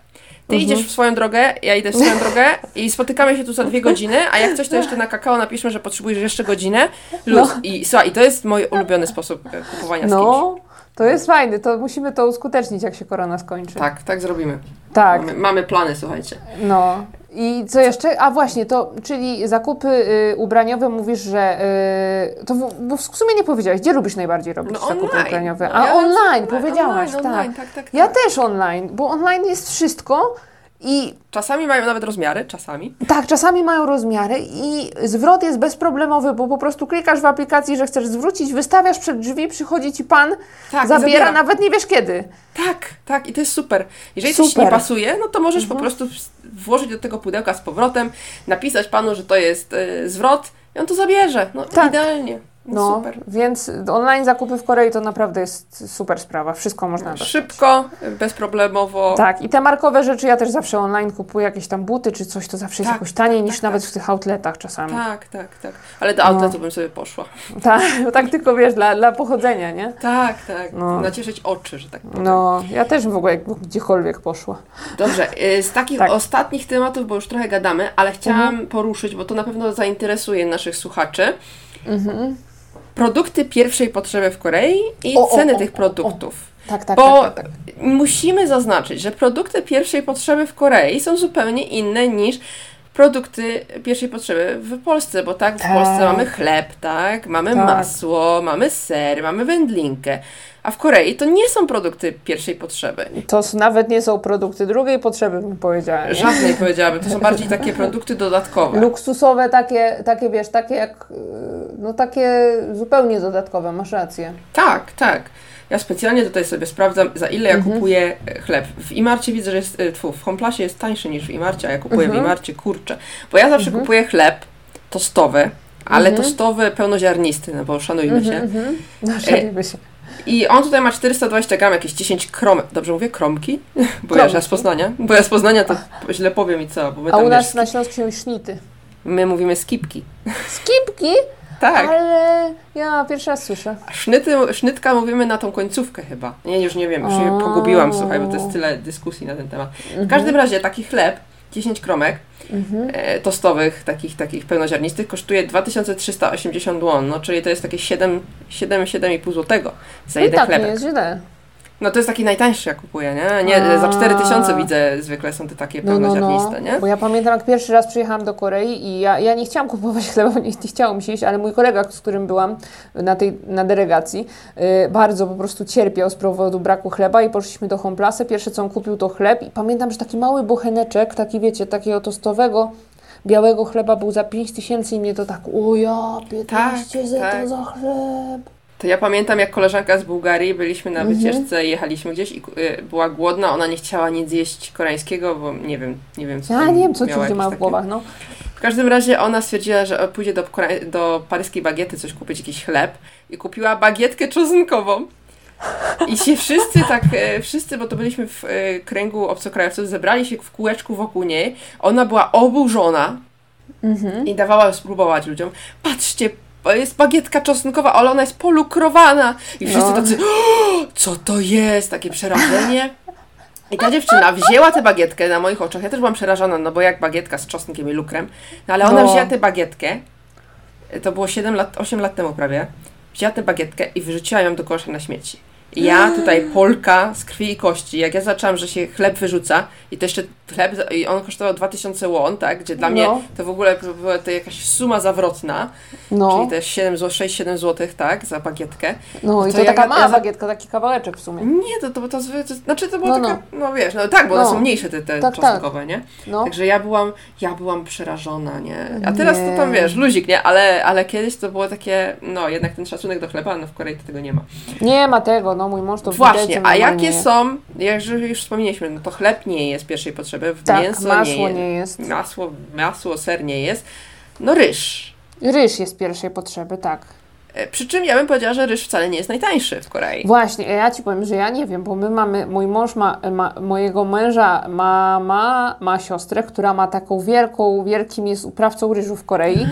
ty Mhm. idziesz w swoją drogę, ja idę w swoją drogę i spotykamy się tu za dwie godziny, a jak coś, to jeszcze na kakao napiszmy, że potrzebujesz jeszcze godzinę, luz. I słuchaj, i to jest mój ulubiony sposób e, kupowania. No, to jest fajne, to musimy to uskutecznić, jak się korona skończy. Tak, tak zrobimy. Tak, Mamy, mamy plany, słuchajcie. no. I co jeszcze? A właśnie, to, czyli zakupy y, ubraniowe mówisz, że y, to w, bo w sumie nie powiedziałeś, gdzie lubisz najbardziej robić No zakupy online. ubraniowe? No A ja- online, powiedziałaś, online, tak. online, tak, tak, Ja tak. też online, bo online jest wszystko i Czasami mają nawet rozmiary, czasami. tak, czasami mają rozmiary i zwrot jest bezproblemowy, bo po prostu klikasz w aplikacji, że chcesz zwrócić, wystawiasz przed drzwi, przychodzi ci pan, Tak, zabiera, zabiera. nawet nie wiesz kiedy. Tak, tak, i to jest super. Jeżeli coś Super. Mhm. nie pasuje, no to możesz po prostu włożyć do tego pudełka z powrotem, napisać panu, że to jest y, zwrot i on to zabierze. No Tak. idealnie. No, No, super. więc online zakupy w Korei to naprawdę jest super sprawa. Wszystko można dostać. Szybko, bezproblemowo. Tak, i te markowe rzeczy ja też zawsze online kupuję, jakieś tam buty czy coś, to zawsze jest Tak, jakoś taniej tak, niż tak, nawet tak. w tych outletach czasami. Tak, Tak, tak. Ale do outletu bym sobie poszła. tak, tak tylko wiesz, dla, dla pochodzenia, nie? Tak, tak. No. Nacieszyć oczy, że tak powiem. No, ja też w ogóle jakby gdziekolwiek poszła. Dobrze, y, z takich Tak. ostatnich tematów, bo już trochę gadamy, ale chciałam Mhm. poruszyć, bo to na pewno zainteresuje naszych słuchaczy. Mhm. Produkty pierwszej potrzeby w Korei i O, ceny o, tych o, o. produktów. Tak, tak, Bo tak, tak, tak. musimy zaznaczyć, że produkty pierwszej potrzeby w Korei są zupełnie inne niż produkty pierwszej potrzeby w Polsce, bo tak, w Tak. Polsce mamy chleb, tak, mamy Tak. masło, mamy ser, mamy wędlinkę, a w Korei to nie są produkty pierwszej potrzeby. To nawet nie są produkty drugiej potrzeby, bym powiedziała. nie? Żadnej powiedziałabym, to są bardziej takie produkty dodatkowe. Luksusowe takie, takie, wiesz, takie jak, yy, no takie zupełnie dodatkowe, masz rację. Tak, tak. Ja specjalnie tutaj sobie sprawdzam, za ile ja Mhm. kupuję e, chleb. W Imarcie widzę, że jest, e, tfu, w Homeplasie jest tańszy niż w Imarcie, a ja kupuję Mhm. w Imarcie kurczę. Bo ja zawsze kupuję chleb tostowy, ale Mhm. tostowy pełnoziarnisty, no bo szanujmy się. Mhm. No, szalimy się. I on tutaj ma 420 gram, jakieś 10 kromek. Dobrze mówię? Kromki? Bo ja, Kromki. ja z Poznania. Bo ja z Poznania to źle powiem i co, bo my A u nas wiesz, na Śląsku są sznity. my mówimy skipki. Skipki? Tak. Ale ja pierwszy raz słyszę. Sznyty, sznytka mówimy na tą końcówkę chyba. Nie, już nie wiem, już się pogubiłam, słuchaj, bo to jest tyle dyskusji na ten temat. Mhm. W każdym razie taki chleb, 10 kromek e, tostowych, takich, takich pełnoziarnistych, kosztuje 2380 won, no czyli to jest takie 7, 7 7,5 złotego za No jeden tak nie chlebek. jest źle. No to jest taki najtańszy, ja kupuję, nie? nie za 4000 widzę, zwykle są te takie No, no, no. pełnoziarniste, nie? Bo ja pamiętam, jak pierwszy raz przyjechałam do Korei i ja, ja nie chciałam kupować chleba, nie, nie chciało mi się iść, ale mój kolega, z którym byłam na tej na delegacji, y, bardzo po prostu cierpiał z powodu braku chleba i poszliśmy do Homeplace. Pierwsze, co on kupił, to chleb i pamiętam, że taki mały bocheneczek, taki wiecie, takiego tostowego, białego chleba był za 5 tysięcy i mnie to tak, o ja, 15 Tak, za tak. to za chleb. To ja pamiętam, jak koleżanka z Bułgarii, byliśmy na Mhm. wycieczce i jechaliśmy gdzieś i y, była głodna, ona nie chciała nic jeść koreańskiego, bo nie wiem, nie wiem co Ja nie wiem, co ci mają w głowach, no. W każdym razie ona stwierdziła, że pójdzie do, do paryskiej bagiety coś kupić, jakiś chleb i kupiła bagietkę czosnkową. I się wszyscy tak, e, wszyscy, bo to byliśmy w e, kręgu obcokrajowców, zebrali się w kółeczku wokół niej. Ona była oburzona Mhm. i dawała spróbować ludziom. Patrzcie, jest bagietka czosnkowa, ale ona jest polukrowana. I wszyscy No. tacy, "O, co to jest? Takie przerażenie. I ta dziewczyna wzięła tę bagietkę na moich oczach. Ja też byłam przerażona, no bo jak bagietka z czosnkiem i lukrem. No ale ona No. wzięła tę bagietkę, to było 7 lat, 8 lat temu prawie, wzięła tę bagietkę i wyrzuciła ją do kosza na śmieci. I ja tutaj, Polka z krwi i kości, jak ja zaczęłam, że się chleb wyrzuca i to jeszcze chleb i on kosztował 2000 won, tak? Gdzie dla mnie No. to w ogóle była to jakaś suma zawrotna, No, czyli te 7 zł, 6-7 zł, tak? Za bagietkę. no i to to jak taka ja- mała ja bagietka, taki kawałeczek w sumie. Nie, to, to, to, to, to znaczy to było No, taka, no. wiesz, no tak, bo one No. są mniejsze te, te Tak, tak. czosnkowe, nie? No, Także ja byłam, ja byłam przerażona, nie? A teraz to tam Nie. wiesz, luzik, nie? Ale, ale kiedyś to było takie, no jednak ten szacunek do chleba, no w Korei to tego nie ma. nie ma tego, no mój mąż to Właśnie, widelcem a jakie są, jak już wspomnieliśmy, no to chleb nie jest pierwszej potrzeby, Tak, mięso masło nie, nie jest. Masło, masło, ser nie jest. No ryż. Ryż jest pierwszej potrzeby, tak. E, Przy czym ja bym powiedziała, że ryż wcale nie jest najtańszy w Korei. Właśnie, ja ci powiem, że ja nie wiem, bo my mamy, mój mąż ma, ma mojego męża ma, ma, ma siostrę, która ma taką wielką, wielkim jest uprawcą ryżu w Korei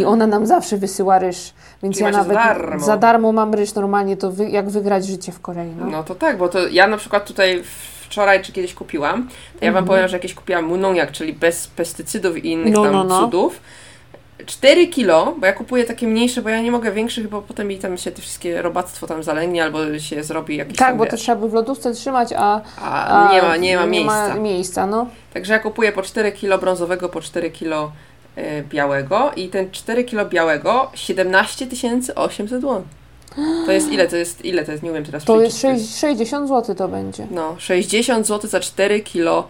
i ona nam zawsze wysyła ryż, więc Czyli ja macie za nawet darmo. za darmo mam ryż normalnie, to wy, jak wygrać życie w Korei, no. No to tak, bo to ja na przykład tutaj wczoraj czy kiedyś kupiłam, to ja wam powiem, że jakieś kupiłam munoniak, czyli bez pestycydów i innych. No, tam no, no. cudów. 4 kilo, bo ja kupuję takie mniejsze, bo ja nie mogę większych, bo potem mi tam się te wszystkie robactwo tam zalęgnie albo się zrobi jakiś Tak, tam, bo to wiesz, trzeba by w lodówce trzymać, a, a, nie ma, nie ma miejsca. Ma miejsca, no. Także ja kupuję po 4 kilo brązowego, po 4 kilo e, białego i ten 4 kilo białego 17 800 won. To jest ile? To jest ile? To jest, nie wiem teraz To jest przeliczyć. sześć- 60 zł to będzie. No, 60 zł za 4 kilo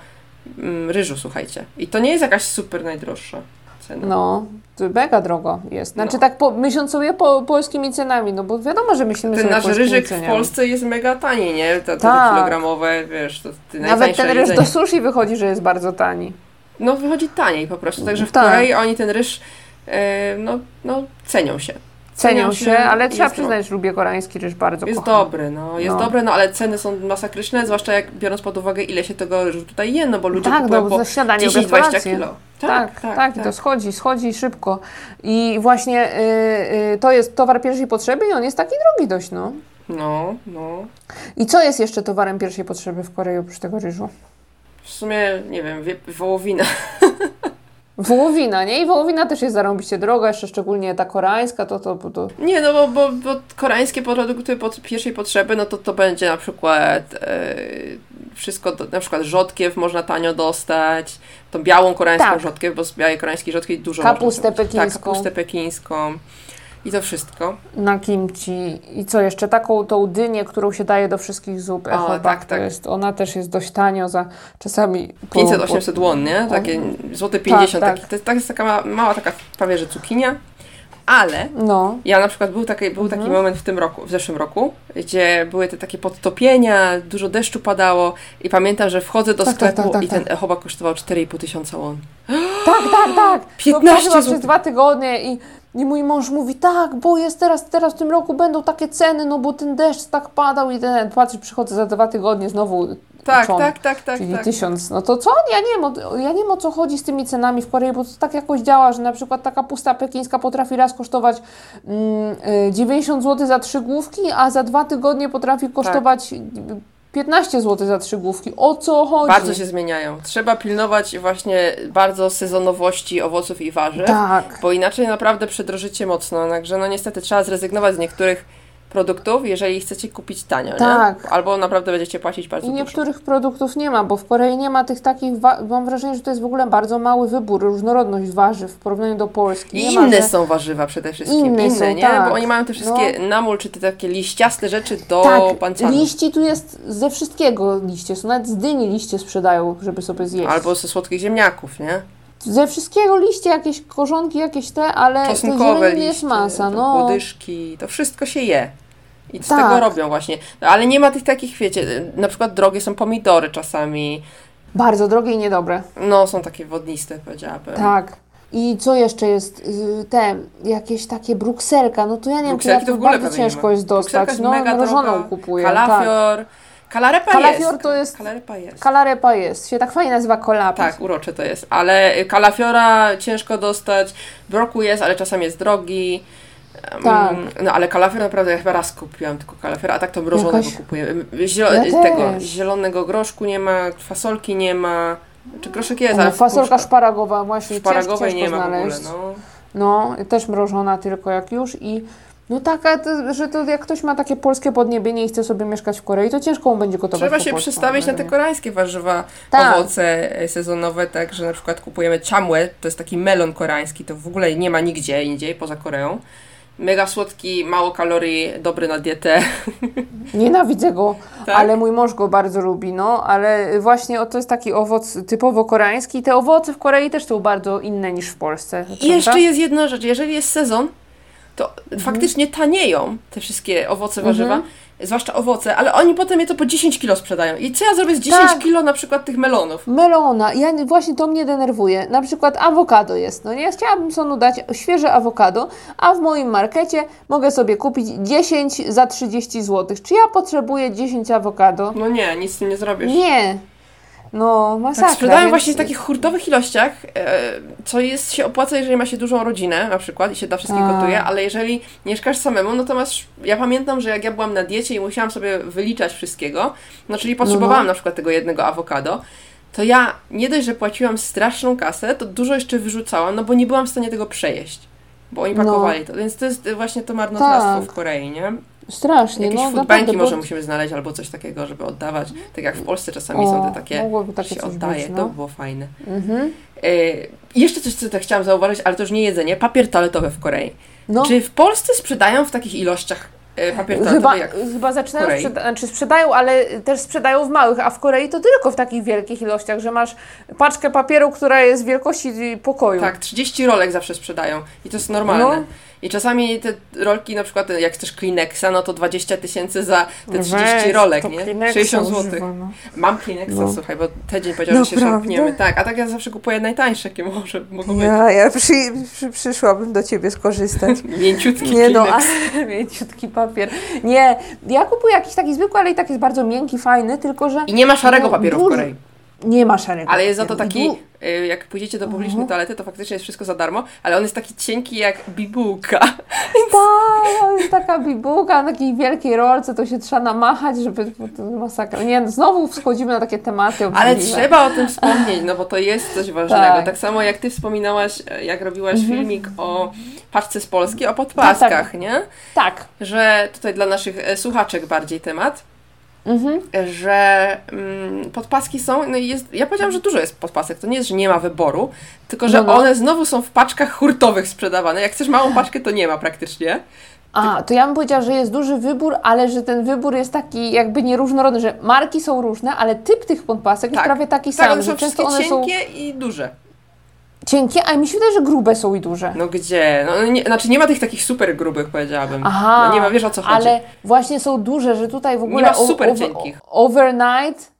mm, ryżu, słuchajcie. I to nie jest jakaś super najdroższa cena. No, to mega drogo jest. Znaczy No. tak po, myśląc sobie po polskimi cenami, no bo wiadomo, że myślimy Ten sobie nasz ryżyk w. Polsce jest mega tani, nie? Te, Tak. kilogramowe, wiesz, to te Nawet ten ryż jedzenie. do sushi wychodzi, że jest bardzo tani. No wychodzi taniej po prostu, także w Tak. Korei oni ten ryż, e, no, no cenią się. Cenią się, ale trzeba przyznać, że lubię koreański ryż bardzo Jest kocham. dobry, no, jest No. dobry, no ale ceny są masakryczne, zwłaszcza jak biorąc pod uwagę ile się tego ryżu tutaj je, no bo ludzie Tak, kupują no po za śniadanie, 10-20 restauracje. kilo. Tak, tak, i to schodzi, schodzi szybko. I właśnie y, y, to jest towar pierwszej potrzeby i on jest taki drogi dość, no. No, no. I co jest jeszcze towarem pierwszej potrzeby w Korei oprócz tego ryżu? W sumie, nie wiem, wie, wołowina. Wołowina, nie? I wołowina też jest zarąbiście droga, jeszcze szczególnie ta koreańska, to, to, to Nie, no bo, bo, bo koreańskie produkty pod pierwszej potrzeby, no to to będzie na przykład e, wszystko, na przykład rzodkiew można tanio dostać, tą białą koreańską Tak. rzodkiew, bo z białej koreańskiej rzodkiej dużo Kapustę można. Tak, pekińską. kapustę pekińską i to wszystko. na kimchi. I co jeszcze? Taką tą dynię, którą się daje do wszystkich zup. Echo tak, tak, tak. To jest, ona też jest dość tanio za czasami... po- 500-800 won, nie? Takie złote 50, tak. taki, to, to jest taka mała, mała taka prawie, że cukinia, ale No, Ja na przykład był taki, był taki Mhm. moment w tym roku, w zeszłym roku, gdzie były te takie podtopienia, dużo deszczu padało i pamiętam, że wchodzę do Tak, tak, sklepu tak, tak, i ten tak. echoba kosztował 4,5 tysiąca won. tak, tak, tak. 15 to zł. przez dwa tygodnie i, i mój mąż mówi, tak, bo jest teraz, teraz w tym roku będą takie ceny, no bo ten deszcz tak padał i ten, patrzy, przychodzę za dwa tygodnie znowu Tak, uczony. tak, tak, tak, Czyli tak. tysiąc. No to co? Ja nie, wiem, o- ja nie wiem o co chodzi z tymi cenami w Korei, bo to tak jakoś działa, że na przykład taka pusta pekińska potrafi raz kosztować mm, y, 90 zł za trzy główki, a za dwa tygodnie potrafi kosztować y, 15 zł za trzy główki. O co chodzi? Bardzo się zmieniają. Trzeba pilnować właśnie bardzo sezonowości owoców i warzyw, Tak. bo inaczej naprawdę przedrożycie mocno. Także no niestety trzeba zrezygnować z niektórych produktów, jeżeli chcecie kupić tanio, Tak. nie? Albo naprawdę będziecie płacić bardzo I dużo. niektórych produktów nie ma, bo w Korei nie ma tych takich, mam wrażenie, że to jest w ogóle bardzo mały wybór, różnorodność warzyw w porównaniu do Polski. I inne że- są warzywa przede wszystkim. Inne Inne, są, nie? tak. Bo oni mają te wszystkie namul, czy te takie liściaste rzeczy do Tak, pancanu. liści tu jest ze wszystkiego liście, są nawet z dyni liście sprzedają, żeby sobie zjeść. Albo ze słodkich ziemniaków, nie? Ze wszystkiego liście, jakieś korzonki, jakieś te, ale Czosnkowe liście, jest masa, no. łodyżki, to wszystko się je. I z Tak. tego robią właśnie. No, ale nie ma tych takich, wiecie, na przykład drogie są pomidory czasami. Bardzo drogie i niedobre. No, są takie wodniste, powiedziałabym. Tak. I co jeszcze jest? Y, Te, jakieś takie brukselka, no to ja nie wiem, ja to w ogóle bardzo ciężko jest dostać. Jest No, mega mrożoną kupuję. Tak. Kalafior. Kalarepa Kalafior jest. to jest- Kalarepa jest. Kalarepa jest, się tak fajnie nazywa kolapis. Tak, urocze to jest, ale kalafiora ciężko dostać, broku jest, ale czasami jest drogi. Tak. No ale kalafior naprawdę ja chyba raz kupiłam tylko kalafiora, a tak to mrożonego Jakoś- kupuję. Zielo- Ja tego, też. zielonego groszku nie ma, fasolki nie ma. Czy groszek jest, O, ale fasolka szparagowa właśnie szparagowej ciężko nie ma w ogóle, znaleźć. no. No, też mrożona tylko jak już i No tak, a to, że to jak ktoś ma takie polskie podniebienie i chce sobie mieszkać w Korei, to ciężko mu będzie gotować Trzeba się polsku, przestawić na te koreańskie warzywa, Tak. owoce e, sezonowe, tak, że na przykład kupujemy chamue, to jest taki melon koreański, to w ogóle nie ma nigdzie indziej poza Koreą. Mega słodki, mało kalorii, dobry na dietę. Nienawidzę go, Tak? ale mój mąż go bardzo lubi, no, ale właśnie o, to jest taki owoc typowo koreański. Te owoce w Korei też są bardzo inne niż w Polsce. I jeszcze jest jedna rzecz, jeżeli jest sezon, to Mhm. faktycznie tanieją te wszystkie owoce, warzywa, zwłaszcza owoce, ale oni potem je to po 10 kilo sprzedają. I co ja zrobię z 10 Tak. kilo na przykład tych melonów? Melona, ja nie- właśnie to mnie denerwuje. Na przykład awokado jest, no nie? Chciałabym sonu dać świeże awokado, a w moim markecie mogę sobie kupić 10 za 30 zł. Czy ja potrzebuję 10 awokado? No nie, nic z tym nie zrobisz. Nie. No, masakra. Tak, sprzedają więc- właśnie w takich hurtowych ilościach, e, co jest, się opłaca, jeżeli ma się dużą rodzinę na przykład i się dla wszystkich Tak. gotuje, ale jeżeli mieszkasz samemu, no to masz, ja pamiętam, że jak ja byłam na diecie i musiałam sobie wyliczać wszystkiego, no czyli potrzebowałam no. na przykład tego jednego awokado, to ja nie dość, że płaciłam straszną kasę, to dużo jeszcze wyrzucałam, no bo nie byłam w stanie tego przejeść. Bo oni No. pakowali to, więc to jest właśnie to marnotrawstwo Tak. w Korei, nie? Strasznie, Jakieś no foodbanki może bo- musimy znaleźć albo coś takiego, żeby oddawać. Tak jak w Polsce czasami O, są te takie, takie się oddaje, być, to no. by było fajne. Mhm. E, jeszcze coś, co tak chciałam zauważyć, ale to już nie jedzenie, papier toaletowy w Korei. No, Czy w Polsce sprzedają w takich ilościach e, papier toaletowy chyba, jak w chyba zaczynają sprzeda- znaczy sprzedają, ale też sprzedają w małych, a w Korei to tylko w takich wielkich ilościach, że masz paczkę papieru, która jest wielkości pokoju. Tak, 30 rolek zawsze sprzedają i to jest normalne. No. I czasami te rolki, na przykład jak chcesz Kleenexa, no to 20 tysięcy za te 30 Weź, rolek, nie? Kleenexa 60 zł. no. Mam Kleenexa, No. słuchaj, bo tydzień powiedział, że się szarpniemy. Tak, a tak ja zawsze kupuję najtańsze, jakie może mogą być. Ja, ja przy, przy, przyszłabym do Ciebie skorzystać. Mięciutki Nie no, Kleenex. ale mięciutki papier. Nie, ja kupuję jakiś taki zwykły, ale i tak jest bardzo miękki, fajny, tylko że I nie ma szarego No, papieru w Korei. Nie ma szarego Ale jest za to taki, Du- y, jak pójdziecie do publicznej Mhm. toalety, to faktycznie jest wszystko za darmo, ale on jest taki cienki jak bibułka. Tak, jest taka bibułka na takiej wielkiej rolce, to się trzeba namachać, żeby masakra. Nie, no, znowu wchodzimy na takie tematy Ale obrzydliwe. trzeba o tym wspomnieć, no bo to jest coś ważnego. Tak, Tak. samo jak ty wspominałaś, jak robiłaś Mhm. filmik o paczce z Polski, o podpaskach, Tak, tak. nie? Tak. Że tutaj dla naszych e, słuchaczek bardziej temat, Mhm. że mm, podpaski są, no i jest, ja powiedziałam, że dużo jest podpasek, to nie jest, że nie ma wyboru, tylko że No, no. one znowu są w paczkach hurtowych sprzedawane. Jak chcesz małą paczkę, to nie ma praktycznie. A, to ja bym powiedziała, że jest duży wybór, ale że ten wybór jest taki jakby nieróżnorodny, że marki są różne, ale typ tych podpasek jest prawie taki tak, sam, one że są często one są cienkie i duże. Cienkie, a mi się wydaje, że grube są i duże. No gdzie? No, nie, znaczy nie ma tych takich super grubych, powiedziałabym. Aha, No nie ma, wiesz o co chodzi. Ale właśnie są duże, że tutaj w ogóle ma o- super o- cienkich. overnight,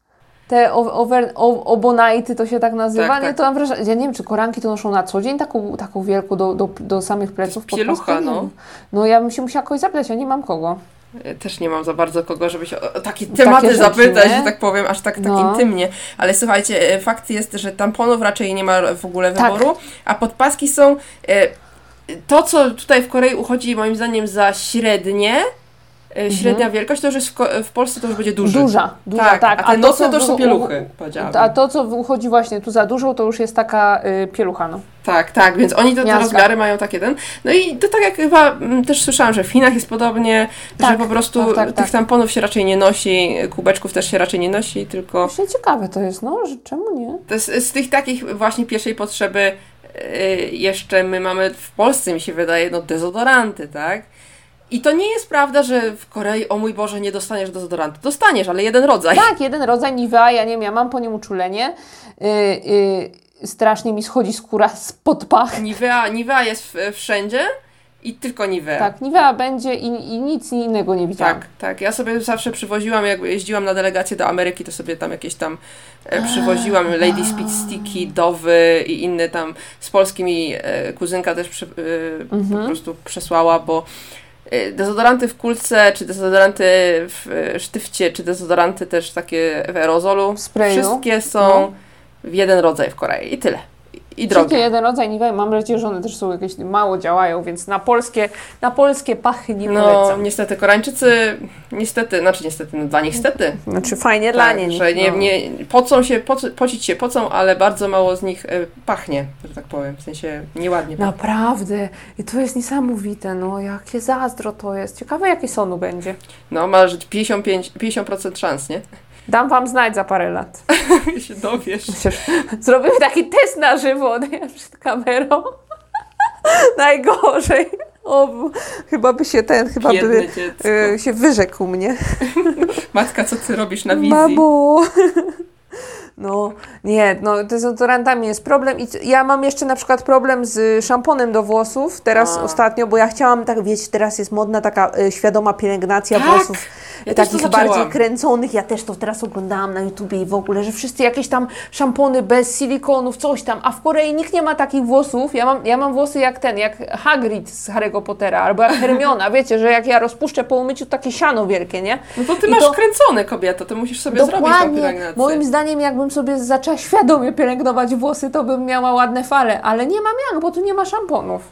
te o- over, o- obonajty to się tak nazywa, Tak, nie? tak. To mam wrażenie, ja nie wiem, czy koranki to noszą na co dzień taką, taką wielką do, do, do samych pleców. Pielucha? Nie no. No ja bym się musiała kogoś zapytać, ja nie mam kogo. Ja Też nie mam za bardzo kogo, żeby się o, takie tematy rzeczy, zapytać, że tak powiem, aż tak, tak No. intymnie. Ale słuchajcie, e, fakt jest, że tamponów raczej nie ma w ogóle Tak. wyboru, a podpaski są... E, to, co tutaj w Korei uchodzi moim zdaniem za średnie, e, średnia wielkość, to już jest w, w Polsce to już będzie duży. Mhm. Duża, duża, tak. tak. A te nocne co to już są pieluchy, powiedziałabym. A to, co uchodzi właśnie tu za dużą, to już jest taka y, pielucha, no. Tak, tak, więc oni to, te Jasne. rozmiary mają takie ten. No i to tak jak chyba mm, też słyszałam, że w Chinach jest podobnie, że Tak, po prostu tak, tak, tych tak. tamponów się raczej nie nosi, kubeczków też się raczej nie nosi, tylko Właśnie ciekawe to jest, no, że czemu nie? to jest, z tych takich właśnie pierwszej potrzeby yy, jeszcze my mamy w Polsce mi się wydaje, no dezodoranty, tak? I to nie jest prawda, że w Korei, o mój Boże, nie dostaniesz dezodorantu. Dostaniesz, ale jeden rodzaj. Tak, jeden rodzaj Nivea, ja nie wiem, ja mam po nim uczulenie. Y, y, strasznie mi schodzi skóra spod pach. Nivea, Nivea jest wszędzie i tylko Nivea. Tak, Nivea będzie i, i nic innego nie widziałam. Tak, tak. Ja sobie zawsze przywoziłam, jak jeździłam na delegację do Ameryki, to sobie tam jakieś tam e, przywoziłam Lady Speed Sticky, Dowy i inne tam z Polski mi e, kuzynka też przy, e, Mhm. po prostu przesłała, bo dezodoranty w kulce, czy dezodoranty w e, sztywcie, czy dezodoranty też takie w aerozolu, W sprayu. wszystkie są No. w jeden rodzaj w Korei i tyle. I drogie. jeden rodzaj Nivea. Mam nadzieję, że one też są jakieś mało działają, więc na polskie, na polskie pachy nie No, polecam. niestety Koreańczycy, niestety, znaczy niestety, no dla nich stety. Znaczy fajnie dla Tak, niej. że nie, no. nie, pocą się, poc, pocić się pocą, ale bardzo mało z nich e, pachnie, że tak powiem, w sensie nieładnie. pachnie. Naprawdę. I to jest niesamowite, no jakie zazdro to jest. Ciekawe jakie sonu będzie. No, masz 55, 50% szans, nie? Dam wam znać za parę lat. się dowiesz. Przecież zrobimy taki test na żywo nie? przed kamerą. Najgorzej. O, chyba by się ten, chyba Biedne by y, się wyrzekł mnie. Matka, co ty robisz na wizji? Mamo! No, nie, no z dezodorantami jest problem i ja mam jeszcze na przykład problem z szamponem do włosów, teraz A. ostatnio, bo ja chciałam, tak wiecie, teraz jest modna taka y, świadoma pielęgnacja Tak, włosów, ja takich bardziej kręconych, ja też to teraz oglądałam na YouTubie i w ogóle, że wszyscy jakieś tam szampony bez silikonów, coś tam, a w Korei nikt nie ma takich włosów, ja mam, ja mam włosy jak ten, jak Hagrid z Harry'ego Pottera, albo jak Hermiona, wiecie, że jak ja rozpuszczę po umyciu, takie siano wielkie, nie? No to ty I masz to- kręcone, kobieto, to musisz sobie zrobić tą Dokładnie. pielęgnację. Moim zdaniem, jakbym sobie zaczęła świadomie pielęgnować włosy, to bym miała ładne fale, ale nie mam jak, bo tu nie ma szamponów.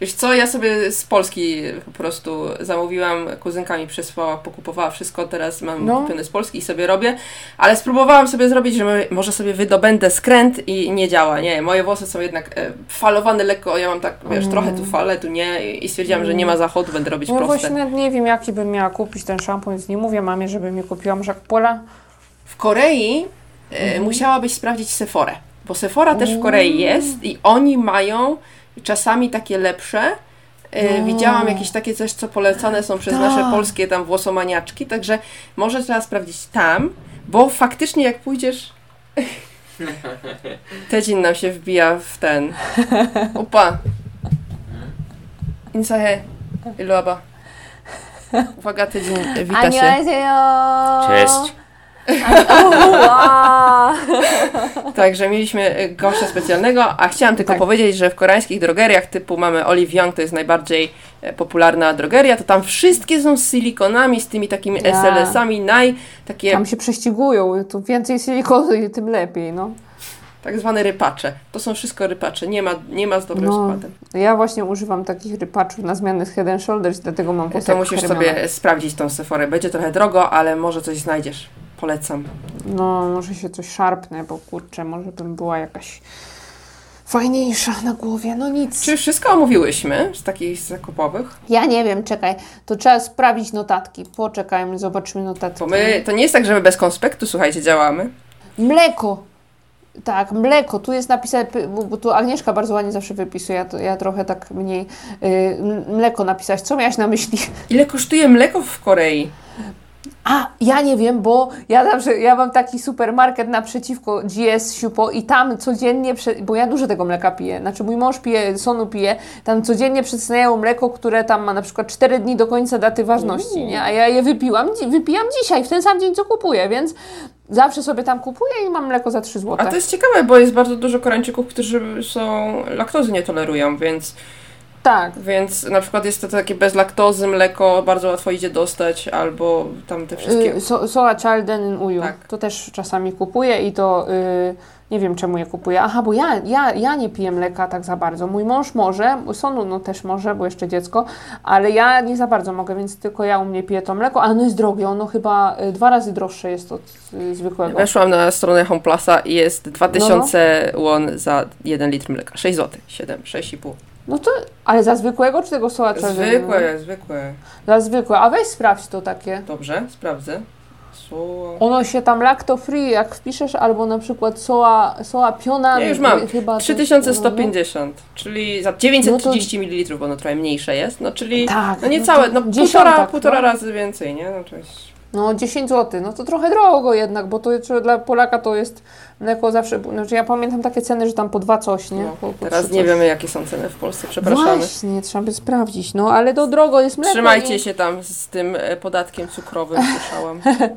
Wiesz co, ja sobie z Polski po prostu zamówiłam, kuzynka mi przysłała, pokupowała wszystko, teraz mam No. kupione z Polski i sobie robię, ale spróbowałam sobie zrobić, że może sobie wydobędę skręt i nie działa, nie, moje włosy są jednak e, falowane lekko, ja mam tak, wiesz, trochę tu fale, tu nie i stwierdziłam, że nie ma zachodu, będę robić No proste. właśnie nawet nie wiem, jaki bym miała kupić ten szampon, więc nie mówię mamie, żeby mi kupiła może jak Pola. W Korei e, musiałabyś sprawdzić Sephorę, bo Sephora też w Korei jest i oni mają czasami takie lepsze. E, No. Widziałam jakieś takie coś, co polecane są przez Tak. nasze polskie tam włosomaniaczki, także może trzeba sprawdzić tam, bo faktycznie jak pójdziesz... Tedzin nam się wbija w ten... Opa! Insahe, iluaba. Uwaga, Tedzin wita się. Cześć. Także mieliśmy e, gościa specjalnego, a chciałam tylko Tak. powiedzieć, że w koreańskich drogeriach typu mamy Olive Young, to jest najbardziej e, popularna drogeria, to tam wszystkie są z silikonami, z tymi takimi Ja. SLS-ami, naj, takie Tam się prześcigują, tu więcej silikonu, tym lepiej, no. tak zwane rypacze. To są wszystko rypacze, nie ma, nie ma z dobrym No. składem. Ja właśnie używam takich rypaczów na zmianę z Head and Shoulders, dlatego mam To musisz sobie sprawdzić tą Sephorę. Będzie trochę drogo, ale może coś znajdziesz. Polecam. No, może się coś szarpnę, bo kurczę, może bym była jakaś fajniejsza na głowie. No nic. Czy wszystko omówiłyśmy z takich zakupowych? Ja nie wiem, czekaj. To trzeba sprawdzić notatki. Poczekajmy, zobaczymy notatki. Bo my, to nie jest tak, że my bez konspektu, słuchajcie, działamy. Mleko. Tak, mleko. Tu jest napisane, bo, tu Agnieszka bardzo ładnie zawsze wypisuje, ja, ja trochę tak mniej. Yy, mleko napisałaś. Co miałaś na myśli? Ile kosztuje mleko w Korei? A, ja nie wiem, bo ja zawsze, ja mam taki supermarket naprzeciwko GS Siupo i tam codziennie, bo ja dużo tego mleka piję, znaczy mój mąż pije, Sonu pije, tam codziennie przedstawiają mleko, które tam ma na przykład 4 dni do końca daty ważności, nie? A ja je wypiłam, wypijam dzisiaj, w ten sam dzień, co kupuję, więc zawsze sobie tam kupuję i mam mleko za 3 zł. A to jest ciekawe, bo jest bardzo dużo Koreańczyków, którzy są laktozy nie tolerują, więc, Tak. więc na przykład jest to takie bez laktozy mleko, bardzo łatwo idzie dostać, albo tam te wszystkie... Y, so, soa Chalden Uju. Tak. To też czasami kupuję i to y, nie wiem czemu je kupuję. Aha, bo ja, ja, ja nie piję mleka tak za bardzo. Mój mąż może, Sonu no też może, bo jeszcze dziecko, ale ja nie za bardzo mogę, więc tylko ja u mnie piję to mleko, ale ono jest drogie, ono chyba y, dwa razy droższe jest od y, zwykłego. Weszłam na stronę Homeplasa i jest 2000 won za 1 litr mleka. 6 zł, 7, 6,5. No to, ale za zwykłego czy tego soa Chalden? Zwykłe, zwykłe. Za zwykłe, a weź sprawdź to takie. Dobrze, sprawdzę. Su- Ono się tam lacto free, jak wpiszesz, albo na przykład soa, soa piona. Ja już mam. Chyba to- 3150, czyli za 930 ml, bo ono trochę mniejsze jest, no czyli Tak. no niecałe, to no dziesiątak, półtora, półtora no. razy więcej, nie? No to jest... No 10 zł, no to trochę drogo jednak, bo to dla Polaka to jest mleko zawsze, znaczy ja pamiętam takie ceny, że tam po dwa coś, nie? No, Po, po teraz nie coś. wiemy, jakie są ceny w Polsce, przepraszamy. Właśnie, trzeba by sprawdzić, no ale to drogo jest mleko Trzymajcie i... się tam z tym e, podatkiem cukrowym, słyszałam.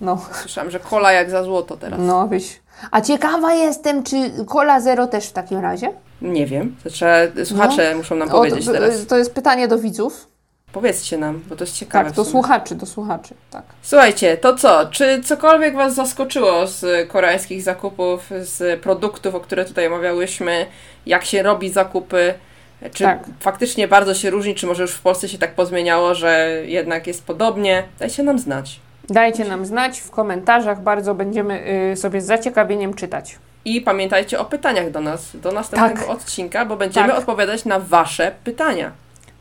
No, Słyszałam, że kola jak za złoto teraz. no byś... A ciekawa jestem, czy Cola Zero też w takim razie? Nie wiem, to trzeba, słuchacze muszą nam O, powiedzieć to, teraz. to jest pytanie do widzów. Powiedzcie nam, bo to jest ciekawe. Tak, do słuchaczy, do słuchaczy, tak. Słuchajcie, to co? Czy cokolwiek Was zaskoczyło z koreańskich zakupów, z produktów, o które tutaj omawiałyśmy? Jak się robi zakupy? Czy Tak. faktycznie bardzo się różni, czy może już w Polsce się tak pozmieniało, że jednak jest podobnie? Dajcie nam znać. Dajcie nam znać w komentarzach, bardzo będziemy y, sobie z zaciekawieniem czytać. I pamiętajcie o pytaniach do nas, do następnego Tak. odcinka, bo będziemy Tak. odpowiadać na Wasze pytania.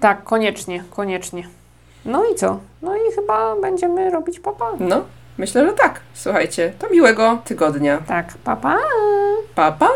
Tak, koniecznie, koniecznie. No i co? No i chyba będziemy robić papa. No, myślę, że tak. Słuchajcie, to miłego tygodnia. Tak, papa. Pa, pa!